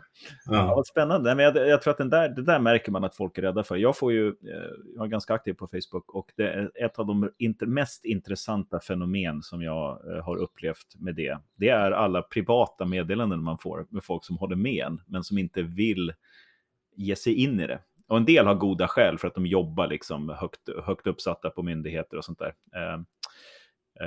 Ja. ja spännande. Men jag, jag, tror att den där, det där märker man att folk är rädda för. Jag, får ju, eh, jag är ganska aktiv på Facebook och det är ett av de inter, mest intressanta fenomen som jag eh, har upplevt med det. Det är alla privata meddelanden man får med folk som håller med en, men som inte vill ge sig in i det. Och en del har goda skäl för att de jobbar liksom högt, högt uppsatta på myndigheter och sånt där. Eh,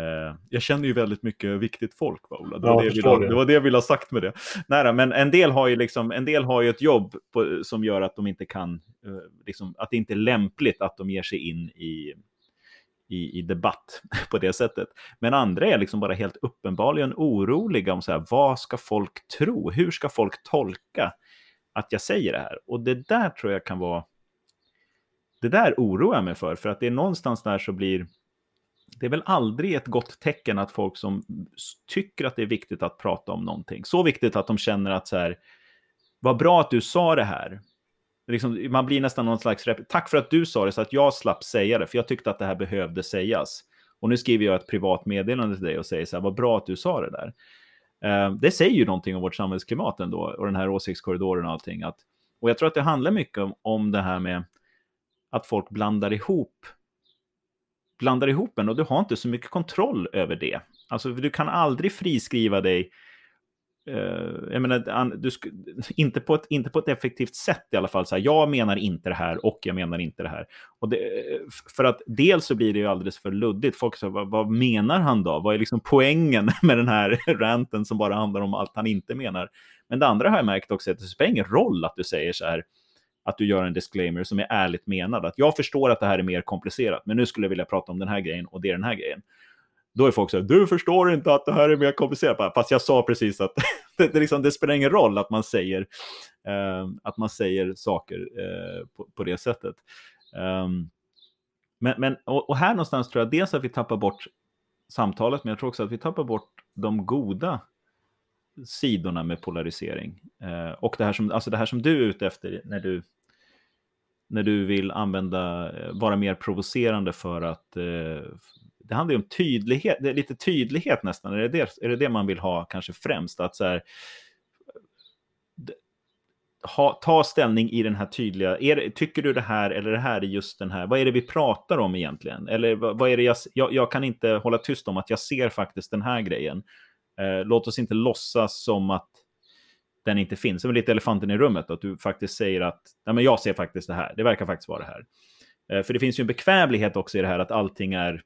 eh, jag känner ju väldigt mycket viktigt folk, va, Ola? Det var, ja, det, jag ville, det var det jag ville ha sagt med det. Nej, men en del har ju, liksom, en del har ju ett jobb på, som gör att de inte kan, eh, liksom, att det inte är lämpligt att de ger sig in i, i, i, debatt på det sättet. Men andra är liksom bara helt uppenbarligen oroliga om så här, vad ska folk tro? Hur ska folk tolka att jag säger det här. Och det där tror jag kan vara... Det där oroar jag mig för, för att det är någonstans där så blir... Det är väl aldrig ett gott tecken att folk som tycker att det är viktigt att prata om någonting, så viktigt att de känner att så här, vad bra att du sa det här. Liksom, man blir nästan någon slags, tack för att du sa det så att jag slapp säga det, för jag tyckte att det här behövde sägas. Och nu skriver jag ett privat meddelande till dig och säger så här, vad bra att du sa det där. Eh, det säger ju någonting om vårt samhällsklimat ändå och den här åsiktskorridoren och allting. Att, och jag tror att det handlar mycket om, om det här med att folk blandar ihop blandar ihop en och du har inte så mycket kontroll över det. Alltså du kan aldrig friskriva dig Uh, jag menar, du inte, på ett, inte på ett effektivt sätt i alla fall. Så här, jag menar inte det här och jag menar inte det här. Och det, eh, för att dels så blir det ju alldeles för luddigt. Folk säger, vad, vad, menar han då? Vad är liksom poängen med den här ranten som bara handlar om allt han inte menar? Men det andra har jag märkt också, att det spelar ingen roll att du säger så här, att du gör en disclaimer som är ärligt menad. Att jag förstår att det här är mer komplicerat, men nu skulle jag vilja prata om den här grejen och det är den här grejen. Då är folk så här, du förstår inte att det här är mer komplicerat. Fast jag sa precis att det, det, liksom, det spelar ingen roll att man säger, eh, att man säger saker eh, på, på, det sättet. Um, men, men, och, och, här någonstans tror jag dels att vi tappar bort samtalet, men jag tror också att vi tappar bort de goda sidorna med polarisering. Eh, och det här, som, alltså det här som du är ute efter när du, när du vill använda, eh, vara mer provocerande för att, eh, det handlar ju om tydlighet, det är lite tydlighet nästan. Är det det, är det, det man vill ha kanske främst? Att så här, ha, ta ställning i den här tydliga, är, tycker du det här eller det här är just den här, vad är det vi pratar om egentligen? Eller vad, vad är det jag, jag, jag, kan inte hålla tyst om att jag ser faktiskt den här grejen. Eh, låt oss inte låtsas som att den inte finns. Det är lite elefanten i rummet, att du faktiskt säger att Nej, men jag ser faktiskt det här, det verkar faktiskt vara det här. Eh, för det finns ju en bekvämlighet också i det här att allting är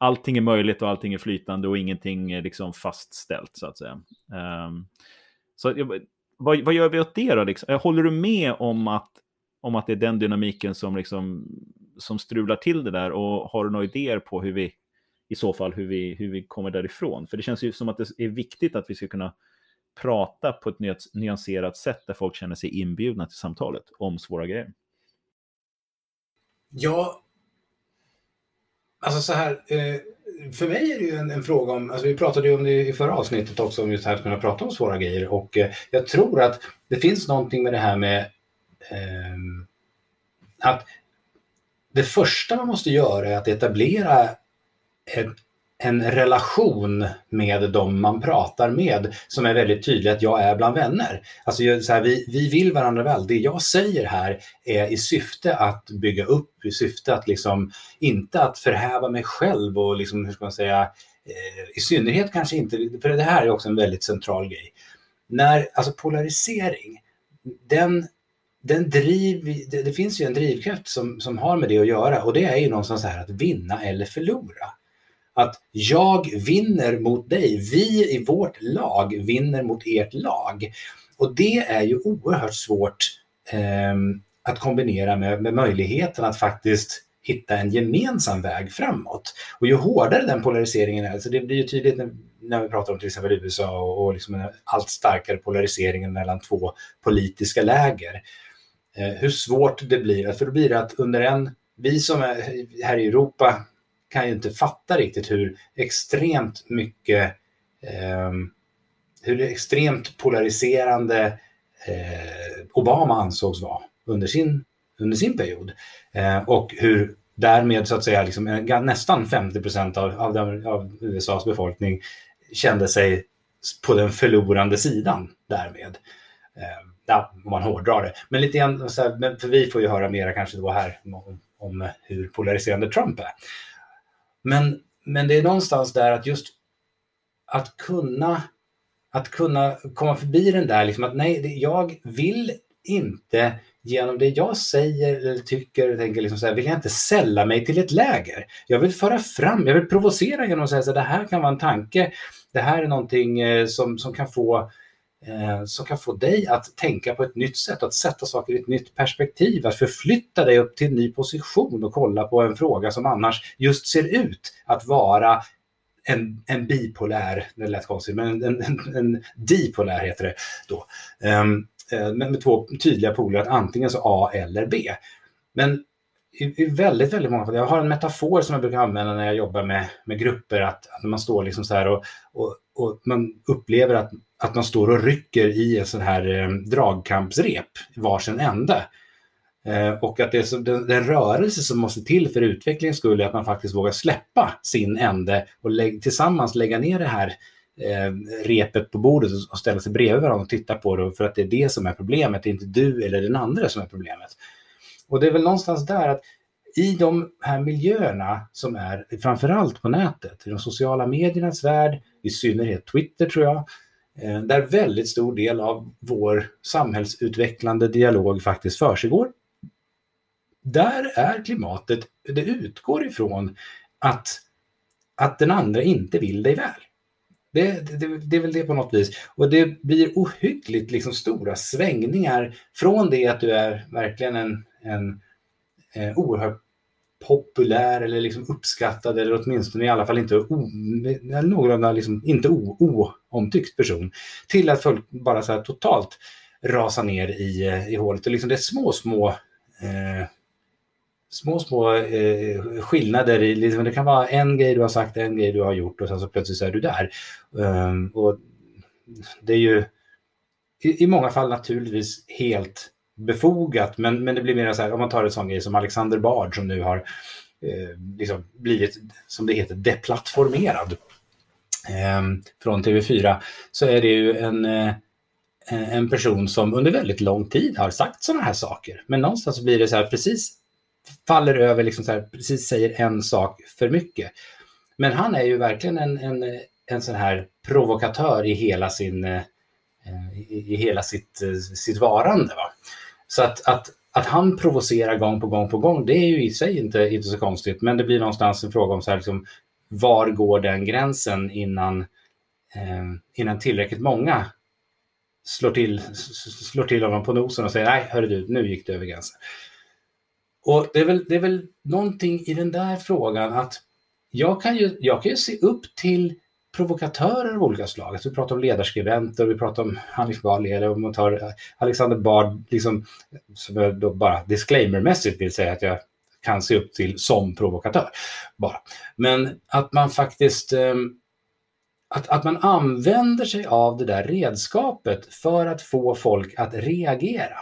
allting är möjligt och allting är flytande och ingenting är liksom fastställt så att säga. Um, så vad, vad, gör vi åt det då? Liksom? Eh, håller du med om att, om att det är den dynamiken som, liksom, som strular till det där och har du några idéer på hur vi i så fall hur vi, hur vi kommer därifrån? För det känns ju som att det är viktigt att vi ska kunna prata på ett nyanserat sätt där folk känner sig inbjudna till samtalet om svåra grejer. Ja, alltså så här. Eh, för mig är det ju en, en, fråga om, alltså vi pratade ju om det i förra avsnittet också, om just här att kunna prata om svåra grejer. Och eh, jag tror att det finns någonting med det här med eh, att det första man måste göra är att etablera ett, en relation med dem man pratar med som är väldigt tydlig att jag är bland vänner. Alltså så här, vi, vi vill varandra väl. Det jag säger här är i syfte att bygga upp, i syfte att liksom, inte att förhäva mig själv och liksom, hur ska man säga, eh, i synnerhet kanske inte, för det här är också en väldigt central grej. När, alltså polarisering, den den driv, det, det, finns ju en drivkraft som, som har med det att göra och det är ju någonstans här att vinna eller förlora att jag vinner mot dig, vi i vårt lag vinner mot ert lag. Och det är ju oerhört svårt eh, att kombinera med, med möjligheten att faktiskt hitta en gemensam väg framåt. Och ju hårdare den polariseringen är, så det blir ju tydligt när, när vi pratar om till exempel USA och, och liksom en allt starkare polariseringen mellan två politiska läger. Eh, hur svårt det blir, för då blir det att under en, vi som är här i Europa kan ju inte fatta riktigt hur extremt mycket, eh, hur extremt polariserande eh, Obama ansågs vara under sin, under sin period. Eh, och hur därmed så att säga liksom, eh, nästan 50 procent av, av, av, USAs befolkning kände sig på den förlorande sidan därmed. Eh, ja, om man hårdrar det. Men lite grann, så här, för vi får ju höra mera kanske då här om, om hur polariserande Trump är. Men, men det är någonstans där att just att kunna, att kunna komma förbi den där, liksom att nej, jag vill inte genom det jag säger eller tycker eller tänker, liksom så här, vill jag inte sälla mig till ett läger. Jag vill föra fram, jag vill provocera genom att säga att det här kan vara en tanke, det här är någonting eh, som, som kan få eh, som kan få dig att tänka på ett nytt sätt, att sätta saker i ett nytt perspektiv, att förflytta dig upp till en ny position och kolla på en fråga som annars just ser ut att vara en, en bipolär, det lät konstigt, men en, en, en dipolär heter det då. Um, med, med två tydliga poler, att antingen så A eller B. Men i, i, väldigt, väldigt många fall, jag har en metafor som jag brukar använda när jag jobbar med, med grupper, att, att man står liksom så här och, och, och man upplever att att man står och rycker i en sån här eh, dragkampsrep varsin ände. Eh, och att det är så, den, den, rörelse som måste till för utvecklingen skulle att man faktiskt vågar släppa sin ände och lägg, tillsammans lägga ner det här eh, repet på bordet och ställa sig bredvid varandra och titta på det för att det är det som är problemet, det är inte du eller den andra som är problemet. Och det är väl någonstans där att i de här miljöerna som är framförallt på nätet, i de sociala mediernas värld, i synnerhet Twitter tror jag, eh, där väldigt stor del av vår samhällsutvecklande dialog faktiskt försiggår. Där är klimatet, det utgår ifrån att, att den andra inte vill dig väl. Det, det, det, är väl det på något vis. Och det blir ohyggligt liksom stora svängningar från det att du är verkligen en, en, en eh, oerhört populär eller liksom uppskattad eller åtminstone i alla fall inte o, någorlunda liksom, inte oomtyckt person till att folk bara så här totalt rasar ner i, eh, i hålet. Och liksom det är små, små eh, små, små eh, skillnader. I, liksom, det kan vara en grej du har sagt, en grej du har gjort och sen så plötsligt så är du där. Um, och det är ju i, i många fall naturligtvis helt befogat, men, men det blir mer så här, om man tar en sån grej som Alexander Bard som nu har eh, liksom blivit, som det heter, deplattformerad eh, från TV4, så är det ju en, eh, en person som under väldigt lång tid har sagt sådana här saker. Men någonstans blir det så här, precis faller över, liksom så här, precis säger en sak för mycket. Men han är ju verkligen en, en, en sån här provokatör i hela sin eh, i, i hela sitt, eh, sitt varande. Va? Så att, att, att han provocerar gång på gång på gång, det är ju i sig inte, inte så konstigt, men det blir någonstans en fråga om så här, liksom, var går den gränsen innan, eh, innan tillräckligt många slår till, slår till honom på nosen och säger nej, hörru du, nu gick det över gränsen. Och det är, väl, det är väl någonting i den där frågan att jag kan ju, jag kan ju se upp till provokatörer av olika slag. Alltså vi pratar om ledarskribenter, vi pratar om Hanif Bali, eller om man tar eh, Alexander Bard, liksom, som jag då bara disclaimermässigt vill säga att jag kan se upp till som provokatör. Bara. Men att man faktiskt ehm, att, att man använder sig av det där redskapet för att få folk att reagera.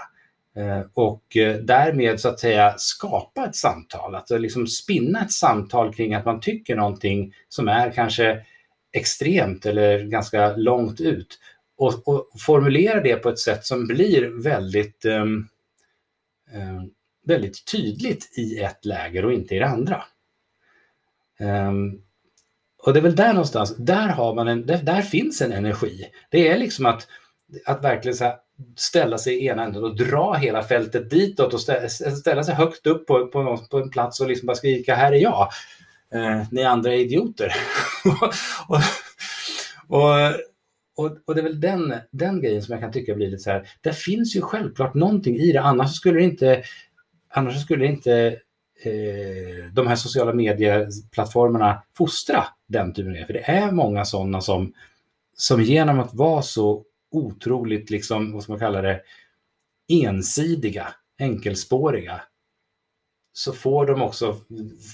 Eh, och eh, därmed så att säga skapa ett samtal, att liksom spinna ett samtal kring att man tycker någonting som är kanske extremt eller ganska långt ut och, och formulera det på ett sätt som blir väldigt, um, um, väldigt tydligt i ett läger och inte i det andra. Um, och det är väl där någonstans, där, har man en, där, där finns en energi. Det är liksom att, att verkligen så ställa sig i ena änden och dra hela fältet ditåt och ställa, ställa sig högt upp på, på, någon, på en plats och liksom bara skrika här är jag. Eh, ni andra är idioter. och, och, och, och, det är väl den, den grejen som jag kan tycka blir lite så här, det finns ju självklart någonting i det, annars skulle det inte, annars skulle det inte eh, de här sociala medieplattformarna fostra den typen av grejer. För det är många sådana som, som genom att vara så otroligt, liksom, vad ska man kalla det, ensidiga, enkelspåriga, så får de också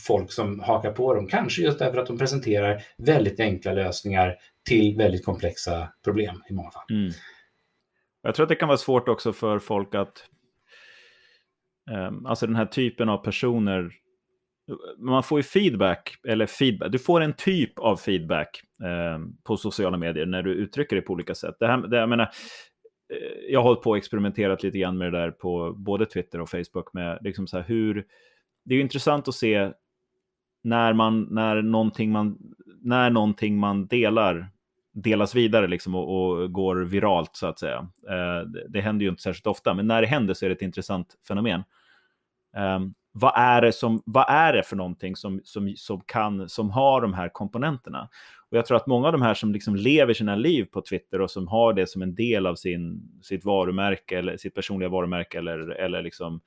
folk som hakar på dem, kanske just därför att de presenterar väldigt enkla lösningar till väldigt komplexa problem i många fall. Mm. Jag tror att det kan vara svårt också för folk att, um, alltså den här typen av personer, man får ju feedback, eller feedback, du får en typ av feedback um, på sociala medier när du uttrycker det på olika sätt. Det här, det, jag menar, eh, jag har hållit på och experimenterat lite grann med det där på både Twitter och Facebook med liksom så här hur, det är ju intressant att se när man, när någonting man, när någonting man delar delas vidare liksom och, och, går viralt så att säga. Eh, det, det, händer ju inte särskilt ofta, men när det händer så är det ett intressant fenomen. Eh, vad, är det som, vad är det för någonting som, som, som, kan, som har de här komponenterna? Och jag tror att många av de här som liksom lever sina liv på Twitter och som har det som en del av sin, sitt varumärke eller sitt personliga varumärke eller, eller liksom,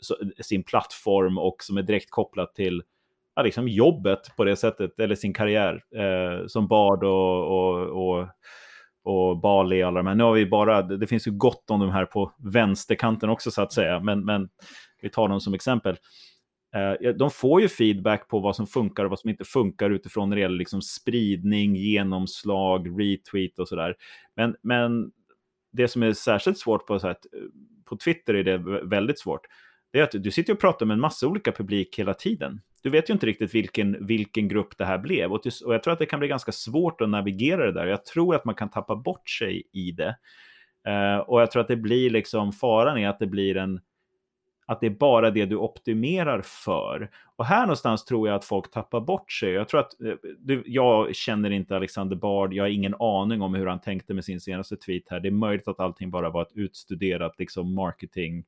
så, sin plattform och som är direkt kopplat till ja, liksom jobbet på det sättet, eller sin karriär eh, som bard och, och, och, och Bali och alla de här. Nu har vi bara, det finns ju gott om de här på vänsterkanten också så att säga, men, men vi tar dem som exempel. Eh, de får ju feedback på vad som funkar och vad som inte funkar utifrån när det gäller liksom spridning, genomslag, retweet och sådär. Men, men det som är särskilt svårt på, så här, på Twitter är det väldigt svårt. Det är att du sitter och pratar med en massa olika publik hela tiden du vet ju inte riktigt vilken, vilken grupp det här blev. Och, och jag tror att det kan bli ganska svårt att navigera det där. Jag tror att man kan tappa bort sig i det. Uh, och jag tror att det blir liksom, faran är att det blir en, att det är bara det du optimerar för. Och här någonstans tror jag att folk tappar bort sig. Jag tror att, eh, du, jag känner inte Alexander Bard, jag har ingen aning om hur han tänkte med sin senaste tweet här. Det är möjligt att allting bara var ett utstuderat liksom marketing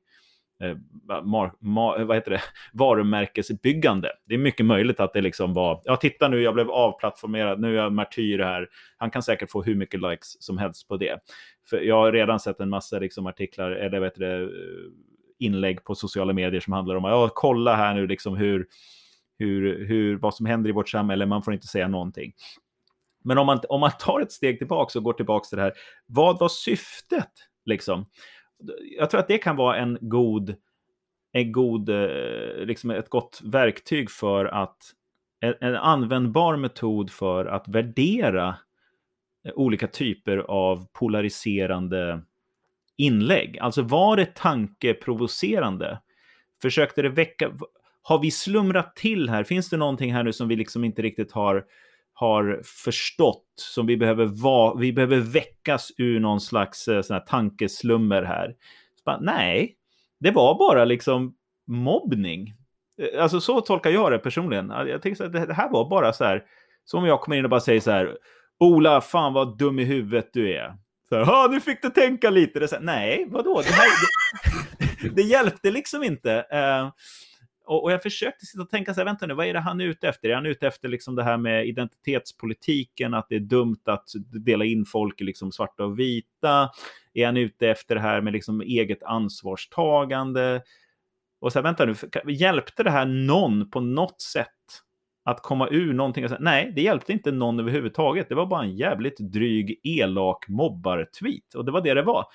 eh, mar, mar, vad heter det? varumärkesbyggande. Det är mycket möjligt att det liksom var, ja titta nu, jag blev avplattformerad, nu är jag martyr här. Han kan säkert få hur mycket likes som helst på det. För jag har redan sett en massa liksom, artiklar, eller vad heter det, eh, inlägg på sociala medier som handlar om, ja kolla här nu liksom hur, hur, hur, vad som händer i vårt samhälle, man får inte säga någonting. Men om man, om man tar ett steg tillbaka och går tillbaka till det här, vad var syftet? Liksom? jag tror att det kan vara en god, en god, eh, liksom ett gott verktyg för att, en användbar metod för att värdera olika typer av polariserande inlägg. Alltså var det tankeprovocerande? Försökte det väcka, har vi slumrat till här? Finns det någonting här nu som vi liksom inte riktigt har har förstått, som vi behöver, va, vi behöver väckas ur någon slags eh, sån här tankeslummer här. Bara, nej, det var bara liksom mobbning. Eh, alltså så tolkar jag det personligen. Jag tänker att det här var bara så här, som om jag kommer in och bara säger så här, Ola, fan vad dum i huvudet du är. Här, nu fick du tänka lite. Det så här, nej, vadå? Det, här, det, det hjälpte liksom inte. Uh, och, och, jag försökte sitta och tänka så här, vänta nu, vad är det han är ute efter? Är han ute efter liksom det här med identitetspolitiken, att det är dumt att dela in folk i liksom svarta och vita? Är han ute efter det här med liksom eget ansvarstagande? Och så här, vänta nu, hjälpte det här någon på något sätt att komma ur någonting? Nej, det hjälpte inte någon överhuvudtaget. Det var bara en jävligt dryg, elak mobbar-tweet. Och det var det det var.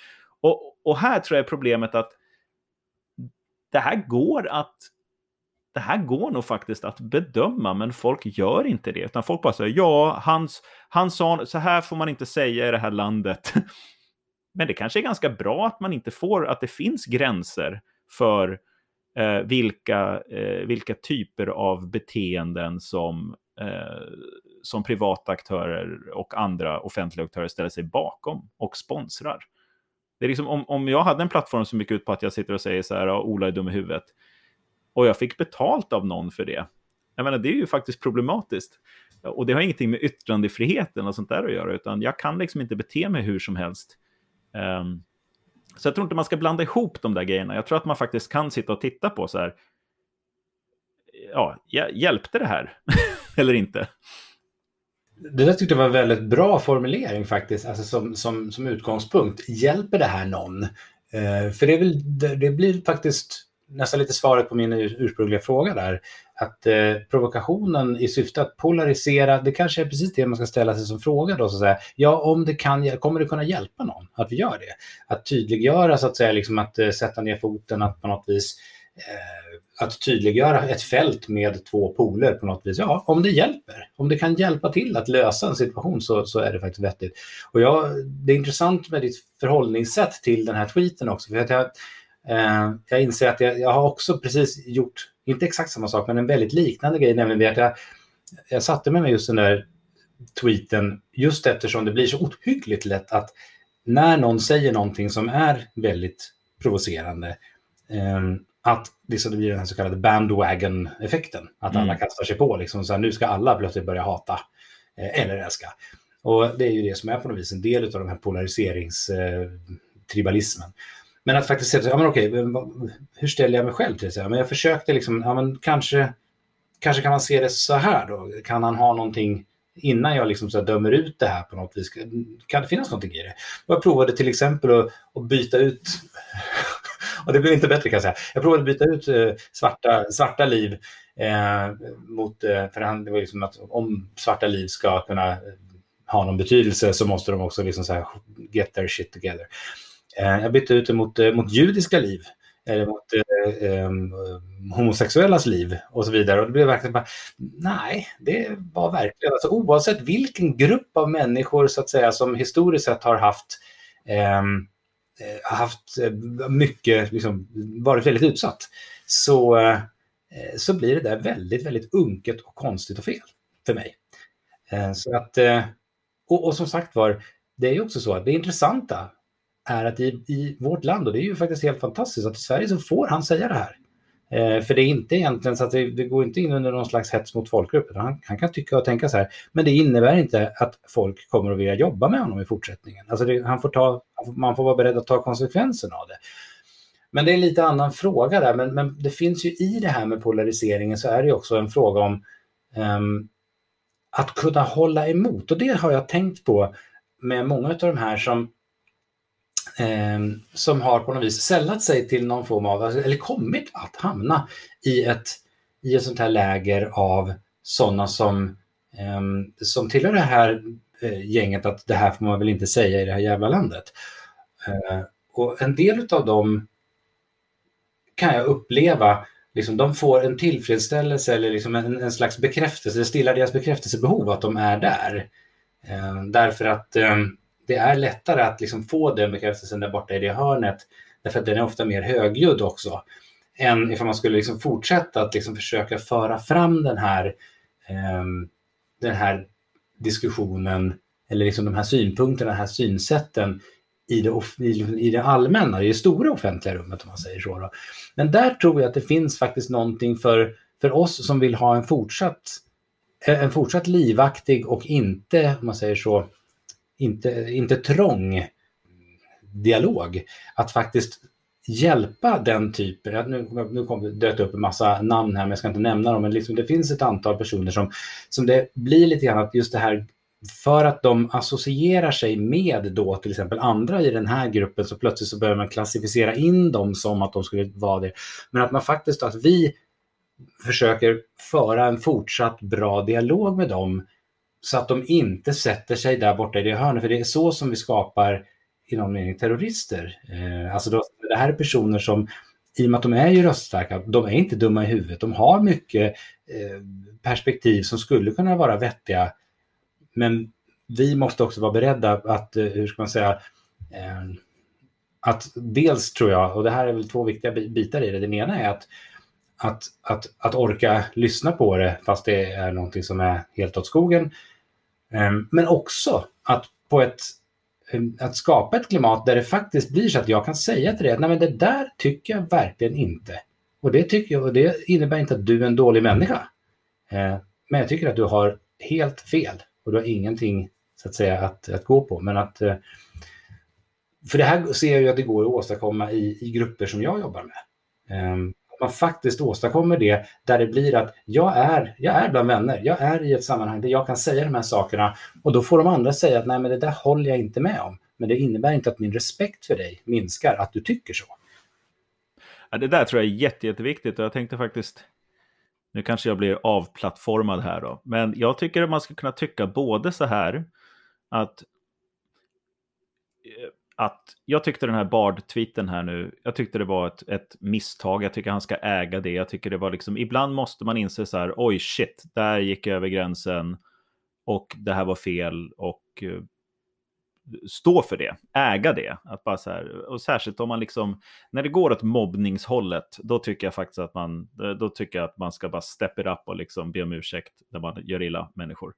Och, och här tror jag är problemet att det här går att det här går nog faktiskt att bedöma, men folk gör inte det. Utan folk bara säger ja, hans, han sa så här får man inte säga i det här landet. Men det kanske är ganska bra att man inte får, att det finns gränser för eh, vilka, eh, vilka typer av beteenden som, eh, som privata aktörer och andra offentliga aktörer ställer sig bakom och sponsrar. Det är liksom, om, om jag hade en plattform som gick ut på att jag sitter och säger så här, Ola är dum i huvudet, och jag fick betalt av någon för det. Jag menar, det är ju faktiskt problematiskt. Och det har ingenting med yttrandefriheten och sånt där att göra, utan jag kan liksom inte bete mig hur som helst. Um, så jag tror inte man ska blanda ihop de där grejerna. Jag tror att man faktiskt kan sitta och titta på så här, ja, hjälpte det här eller inte? Det där tyckte jag var en väldigt bra formulering faktiskt, alltså som, som, som utgångspunkt. Hjälper det här någon? Eh, för det, är väl, det, det blir faktiskt nästan lite svaret på min ursprungliga fråga där. Att eh, provokationen i syfte att polarisera, det kanske är precis det man ska ställa sig som fråga då. Så att säga. Ja, om det kan, kommer det kunna hjälpa någon att vi gör det? Att tydliggöra, så att säga, liksom att eh, sätta ner foten, att på något vis eh, att tydliggöra ett fält med två poler på något vis. Ja, om det hjälper, om det kan hjälpa till att lösa en situation så, så är det faktiskt vettigt. Och jag, det är intressant med ditt förhållningssätt till den här tweeten också. För att jag, jag inser att jag, jag, har också precis gjort, inte exakt samma sak, men en väldigt liknande grej, nämligen att jag, jag satte mig med just den där tweeten just eftersom det blir så ohyggligt lätt att när någon säger någonting som är väldigt provocerande, eh, att liksom det blir den här så kallade bandwagon-effekten. Att alla mm. kastar sig på, liksom, så här, nu ska alla plötsligt börja hata eh, eller älska. Och det är ju det som är på något vis en del av den här polariseringstribalismen. Eh, men att faktiskt säga, ja men okej, hur ställer jag mig själv till det? Men jag försökte liksom, ja men kanske, kanske kan man se det så här då? Kan han ha någonting innan jag liksom så dömer ut det här på något vis? Kan det finnas någonting i det? Jag provade till exempel att, att byta ut, och det blev inte bättre kan jag säga, jag provade att byta ut eh, svarta, svarta liv eh, mot, eh, för han, det var liksom att om svarta liv ska kunna ha någon betydelse så måste de också liksom så här get their shit together. Eh, jag bytte ut det mot, eh, mot judiska liv eller mot eh, eh, homosexuellas liv och så vidare. Och det blev verkligen bara, nej, det var verkligen, alltså, oavsett vilken grupp av människor så att säga som historiskt sett har haft, ehm, eh, haft eh, mycket, liksom, varit väldigt utsatt, så, eh, så blir det där väldigt, väldigt unket och konstigt och fel för mig. så att, och, och som sagt var, det är ju också så att det intressanta är att i, i vårt land, och det är ju faktiskt helt fantastiskt, att i Sverige så får han säga det här. Eh, för det är inte egentligen så att det, det, går inte in under någon slags hets mot folkgrupp. Han, han, kan tycka och tänka så här, men det innebär inte att folk kommer att vilja jobba med honom i fortsättningen. Alltså det, han får ta, man får vara beredd att ta konsekvenserna av det. Men det är en lite annan fråga där, men, men det finns ju i det här med polariseringen så är det också en fråga om um, att kunna hålla emot. Och det har jag tänkt på med många av de här som eh, som har på något vis sällat sig till någon form av, alltså, eller kommit att hamna i ett, i ett sånt här läger av sådana som, eh, som tillhör det här eh, gänget att det här får man väl inte säga i det här jävla landet. Eh, och en del av dem kan jag uppleva Liksom, de får en tillfredsställelse eller liksom en, en slags bekräftelse, det stillar deras bekräftelsebehov att de är där. Eh, därför att eh, det är lättare att liksom få den bekräftelsen där borta i det hörnet, därför att den är ofta mer högljudd också, än ifall man skulle liksom fortsätta att liksom försöka föra fram den här, eh, den här diskussionen, eller liksom de här synpunkterna, de här synsätten i det, liksom, i det allmänna, i det stora offentliga rummet om man säger så. Då. Men där tror jag att det finns faktiskt någonting för, för oss som vill ha en fortsatt, en fortsatt livaktig och inte, om man säger så, inte, inte trång dialog. Att faktiskt hjälpa den typen, nu, nu kom det upp en massa namn här men jag ska inte nämna dem, men liksom det finns ett antal personer som, som det blir lite grann att just det här för att de associerar sig med då till exempel andra i den här gruppen så plötsligt så börjar man klassificera in dem som att de skulle vara det. Men att man faktiskt, att vi försöker föra en fortsatt bra dialog med dem så att de inte sätter sig där borta i det hörnet. För det är så som vi skapar i någon mening terrorister. Eh, alltså då, det här är personer som i och med att de är ju röststarka, de är inte dumma i huvudet, de har mycket eh, perspektiv som skulle kunna vara vettiga. Men vi måste också vara beredda att, eh, hur ska man säga, eh, att dels tror jag, och det här är väl två viktiga bitar i det, den ena är att att, att, att orka lyssna på det fast det är någonting som är helt åt skogen. Ehm, men också att på ett ehm, att skapa ett klimat där det faktiskt blir så att jag kan säga till dig att nej men det där tycker jag verkligen inte. Och det, tycker jag, och det innebär inte att du är en dålig människa. Ehm, men jag tycker att du har helt fel och du har ingenting så att säga att, att gå på. Men att, eh, för det här ser jag ju att det går att åstadkomma i, i grupper som jag jobbar med man faktiskt åstadkommer det där det blir att jag är, jag är bland vänner, jag är i ett sammanhang där jag kan säga de här sakerna och då får de andra säga att nej men det där håller jag inte med om. Men det innebär inte att min respekt för dig minskar, att du tycker så. Ja, det där tror jag är jätte, jätteviktigt och jag tänkte faktiskt, nu kanske jag blir avplattformad här då, men jag tycker att man ska kunna tycka både så här att eh, att jag tyckte den här Bard-tweeten här nu, jag tyckte det var ett, ett, misstag. Jag tycker han ska äga det. Jag tycker det var liksom, ibland måste man inse så här, oj shit, där gick jag över gränsen och det här var fel och uh, stå för det, äga det. Att bara så här, och särskilt om man liksom, när det går åt mobbningshållet, då tycker jag faktiskt att man, då tycker jag att man ska bara step it up och liksom be om ursäkt när man gör illa människor.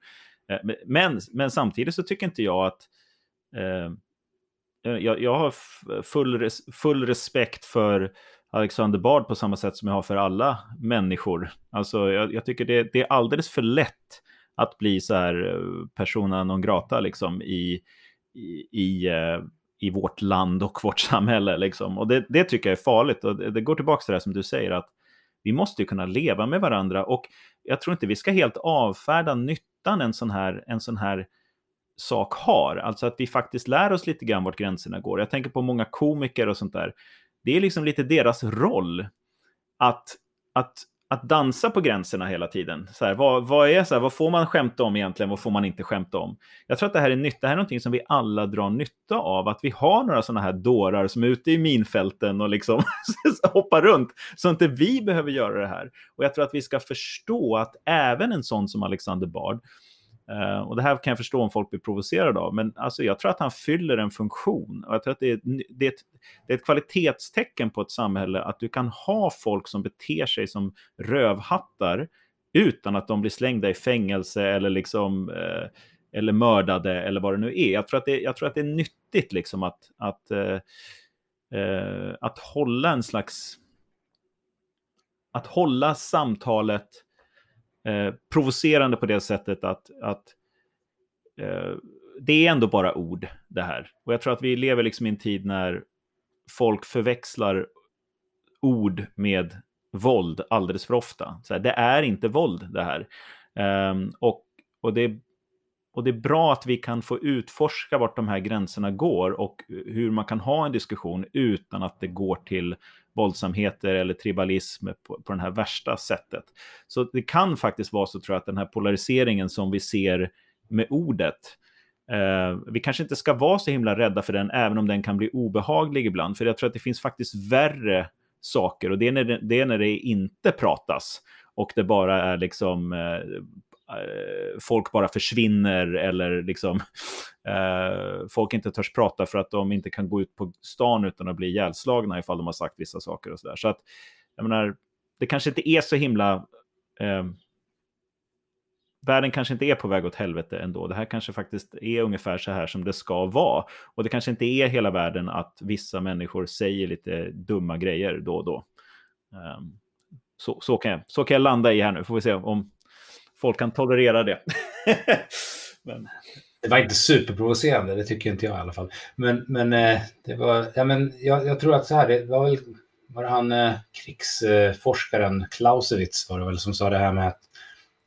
Eh, men, men samtidigt så tycker inte jag att Eh, Eh, jag, jag har full, res, full respekt för Alexander Bard på samma sätt som jag har för alla människor. Alltså, jag, jag tycker det, det, är alldeles för lätt att bli så här eh, persona non grata liksom i, i, i, eh, i vårt land och vårt samhälle. Liksom. Och det, det tycker jag är farligt. Och det, det går tillbaka till det som du säger, att vi måste ju kunna leva med varandra. Och jag tror inte vi ska helt avfärda nyttan en sån här, en sån här sak har. Alltså att vi faktiskt lär oss lite grann vart gränserna går. Jag tänker på många komiker och sånt där. Det är liksom lite deras roll att, att, att dansa på gränserna hela tiden. Så här, vad, vad, är så här, vad får man skämta om egentligen? Vad får man inte skämta om? Jag tror att det här är nytt. Det här är någonting som vi alla drar nytta av. Att vi har några sådana här dårar som är ute i minfälten och liksom hoppar runt. Så inte vi behöver göra det här. Och jag tror att vi ska förstå att även en sån som Alexander Bard Uh, och det här kan jag förstå om folk blir provocerade av, men alltså, jag tror att han fyller en funktion. Och jag tror att det är, det, är ett, det är ett kvalitetstecken på ett samhälle att du kan ha folk som beter sig som rövhattar utan att de blir slängda i fängelse eller, liksom, uh, eller mördade eller vad det nu är. Jag tror att det, jag tror att det är nyttigt liksom att, att, uh, att hålla en slags... Att hålla samtalet Eh, provocerande på det sättet att, att eh, det är ändå bara ord det här. Och jag tror att vi lever liksom i en tid när folk förväxlar ord med våld alldeles för ofta. Så här, det är inte våld det här. Um, och, och, det, och det är bra att vi kan få utforska vart de här gränserna går och hur man kan ha en diskussion utan att det går till våldsamheter eller tribalism på, på det här värsta sättet. Så det kan faktiskt vara så tror jag att den här polariseringen som vi ser med ordet, eh, vi kanske inte ska vara så himla rädda för den, även om den kan bli obehaglig ibland. För jag tror att det finns faktiskt värre saker och det är när det, det, är när det inte pratas och det bara är liksom eh, Eh, folk bara försvinner eller liksom eh, folk inte törs prata för att de inte kan gå ut på stan utan att bli ihjälslagna ifall de har sagt vissa saker och så där. Så att, jag menar, det kanske inte är så himla... Eh, världen kanske inte är på väg åt helvete ändå. Det här kanske faktiskt är ungefär så här som det ska vara. Och det kanske inte är hela världen att vissa människor säger lite dumma grejer då och då. Eh, så, så, kan jag, så kan jag landa i här nu, får vi se om folk kan tolerera det. men... Det var inte superprovocerande, det tycker inte jag i alla fall. Men, men eh, det var, ja, men jag, jag tror att så här, det var väl var det han eh, krigsforskaren Clausewitz var det väl som sa det här med att,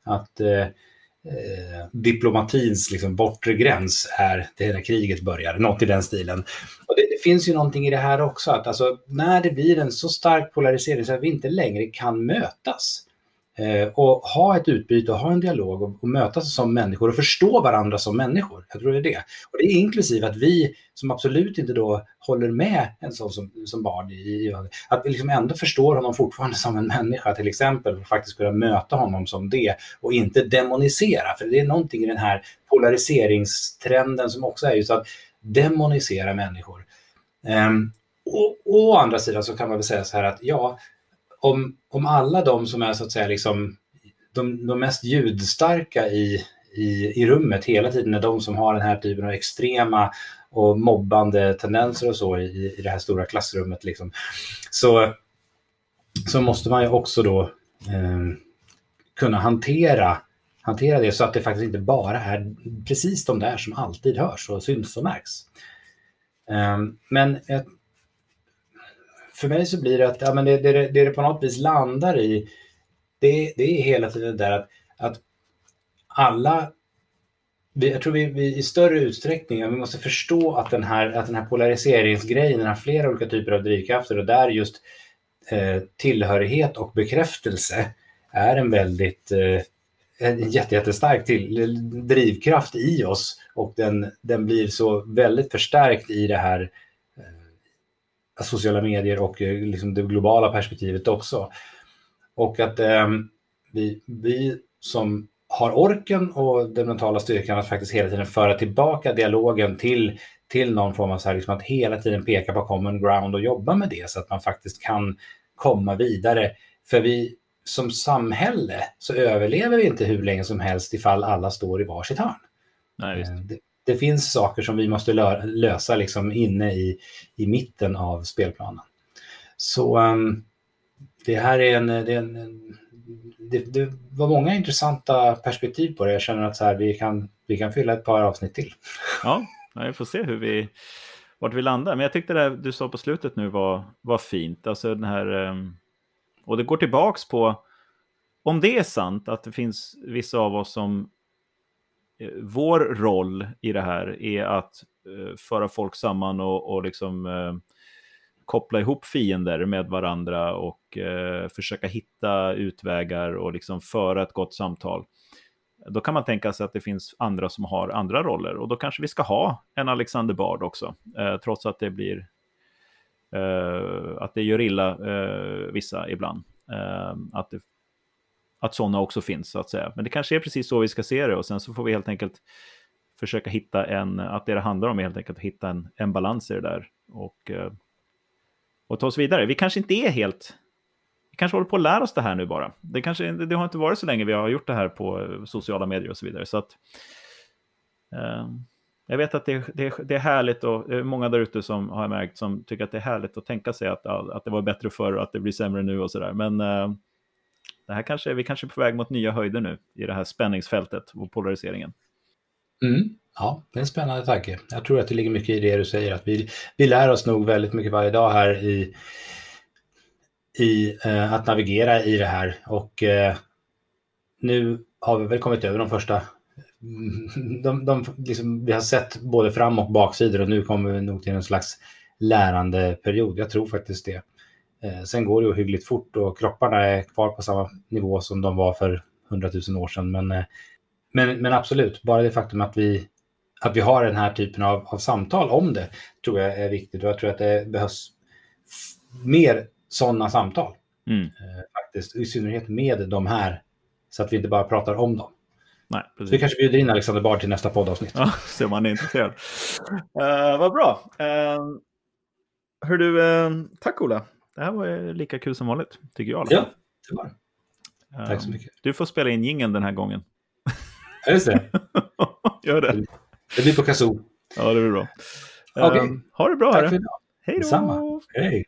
att eh, eh, diplomatins liksom, bortre gräns är det hela kriget börjar, något i den stilen. Och det, det, finns ju någonting i det här också, att alltså, när det blir en så stark polarisering så att vi inte längre kan mötas, Eh, och ha ett utbyte och ha en dialog och, och mötas som människor och förstå varandra som människor. Jag tror det är det. Och det är inklusive att vi som absolut inte då håller med en sån som, som barn, i, att vi liksom ändå förstår honom fortfarande som en människa till exempel och faktiskt kunna möta honom som det och inte demonisera. För det är någonting i den här polariseringstrenden som också är just att demonisera människor. Um, och, och å andra sidan så kan man väl säga så här att ja, om, om alla de som är så att säga liksom de, de mest ljudstarka i, i, i rummet hela tiden är de som har den här typen av extrema och mobbande tendenser och så i, i det här stora klassrummet. Liksom. Så, så måste man ju också då eh, kunna hantera, hantera det så att det faktiskt inte bara är precis de där som alltid hörs och syns och märks. Eh, men jag för mig så blir det att ja, men det, det, det, det på något vis landar i, det, det är hela tiden det där att, att alla jag tror vi, vi, i större utsträckning vi måste förstå att den, här, att den här polariseringsgrejen den har flera olika typer av drivkrafter och där just eh, tillhörighet och bekräftelse är en väldigt eh, en jättestark till, drivkraft i oss och den, den blir så väldigt förstärkt i det här sociala medier och eh, liksom det globala perspektivet också. Och att eh, vi, vi som har orken och den mentala styrkan att faktiskt hela tiden föra tillbaka dialogen till, till någon form av så här, liksom att hela tiden peka på common ground och jobba med det så att man faktiskt kan komma vidare. För vi som samhälle så överlever vi inte hur länge som helst ifall alla står i varsitt hörn. Nej. Eh, det, det finns saker som vi måste lö lösa liksom inne i, i mitten av spelplanen. Så um, det här är en, det, är en det, det, var många intressanta perspektiv på det. Jag känner att så här, vi, kan, vi kan fylla ett par avsnitt till. Ja, vi får se hur vi, vart vi landar. Men jag tyckte det du sa på slutet nu var, var fint. Alltså den här, ehm, och det går tillbaks på, om det är sant att det finns vissa av oss som Eh, vår roll i det här är att eh, föra folk samman och, och liksom eh, koppla ihop fiender med varandra och eh, försöka hitta utvägar och liksom föra ett gott samtal. Då kan man tänka sig att det finns andra som har andra roller och då kanske vi ska ha en Alexander Bard också, eh, trots att det blir eh, att det gör illa eh, vissa ibland. Eh, att det att sådana också finns så att säga. Men det kanske är precis så vi ska se det och sen så får vi helt enkelt försöka hitta en, att det det handlar om är helt enkelt att hitta en, en balans i det där och, eh, och ta oss vidare. Vi kanske inte är helt, vi kanske håller på att lära oss det här nu bara. Det, kanske, det har inte varit så länge vi har gjort det här på eh, sociala medier och så vidare. Så att, eh, jag vet att det, det, det är härligt och det är många där ute som har märkt som tycker att det är härligt att tänka sig att, att det var bättre förr och att det blir sämre nu och sådär. Men eh, det här kanske, vi kanske är på väg mot nya höjder nu i det här spänningsfältet och polariseringen. Mm. Ja, det är en spännande tanke. Jag tror att det ligger mycket i det du säger, att vi, vi lär oss nog väldigt mycket varje dag här i, i eh, att navigera i det här. Och eh, nu har vi väl kommit över de första mm, de, de, liksom, vi har sett både fram och baksidor och nu kommer vi nog till en slags lärandeperiod. Jag tror faktiskt det. Eh, sen går det ju hyggligt fort och kropparna är kvar på samma nivå som de var för hundratusen år sedan. Men, eh, men, men absolut, bara det faktum att vi, att vi har den här typen av, av samtal om det tror jag är viktigt och jag tror att det behövs mer sådana samtal. Mm. Eh, faktiskt, i synnerhet med de här, så att vi inte bara pratar om dem. Nej, precis. Så vi kanske bjuder in Alexander Bard till nästa poddavsnitt. Ja, så man är intresserad. uh, vad bra. Uh, hör du, uh, tack Ola det här var lika kul som vanligt, tycker jag. Ja, det var det. Tack så mycket. Du får spela in gingen den här gången. Ja, just det. Gör det. Det blir på kazoo. Ja, det blir bra. Okay. ha det bra. Tack för idag. Hej då. Detsamma. Hej.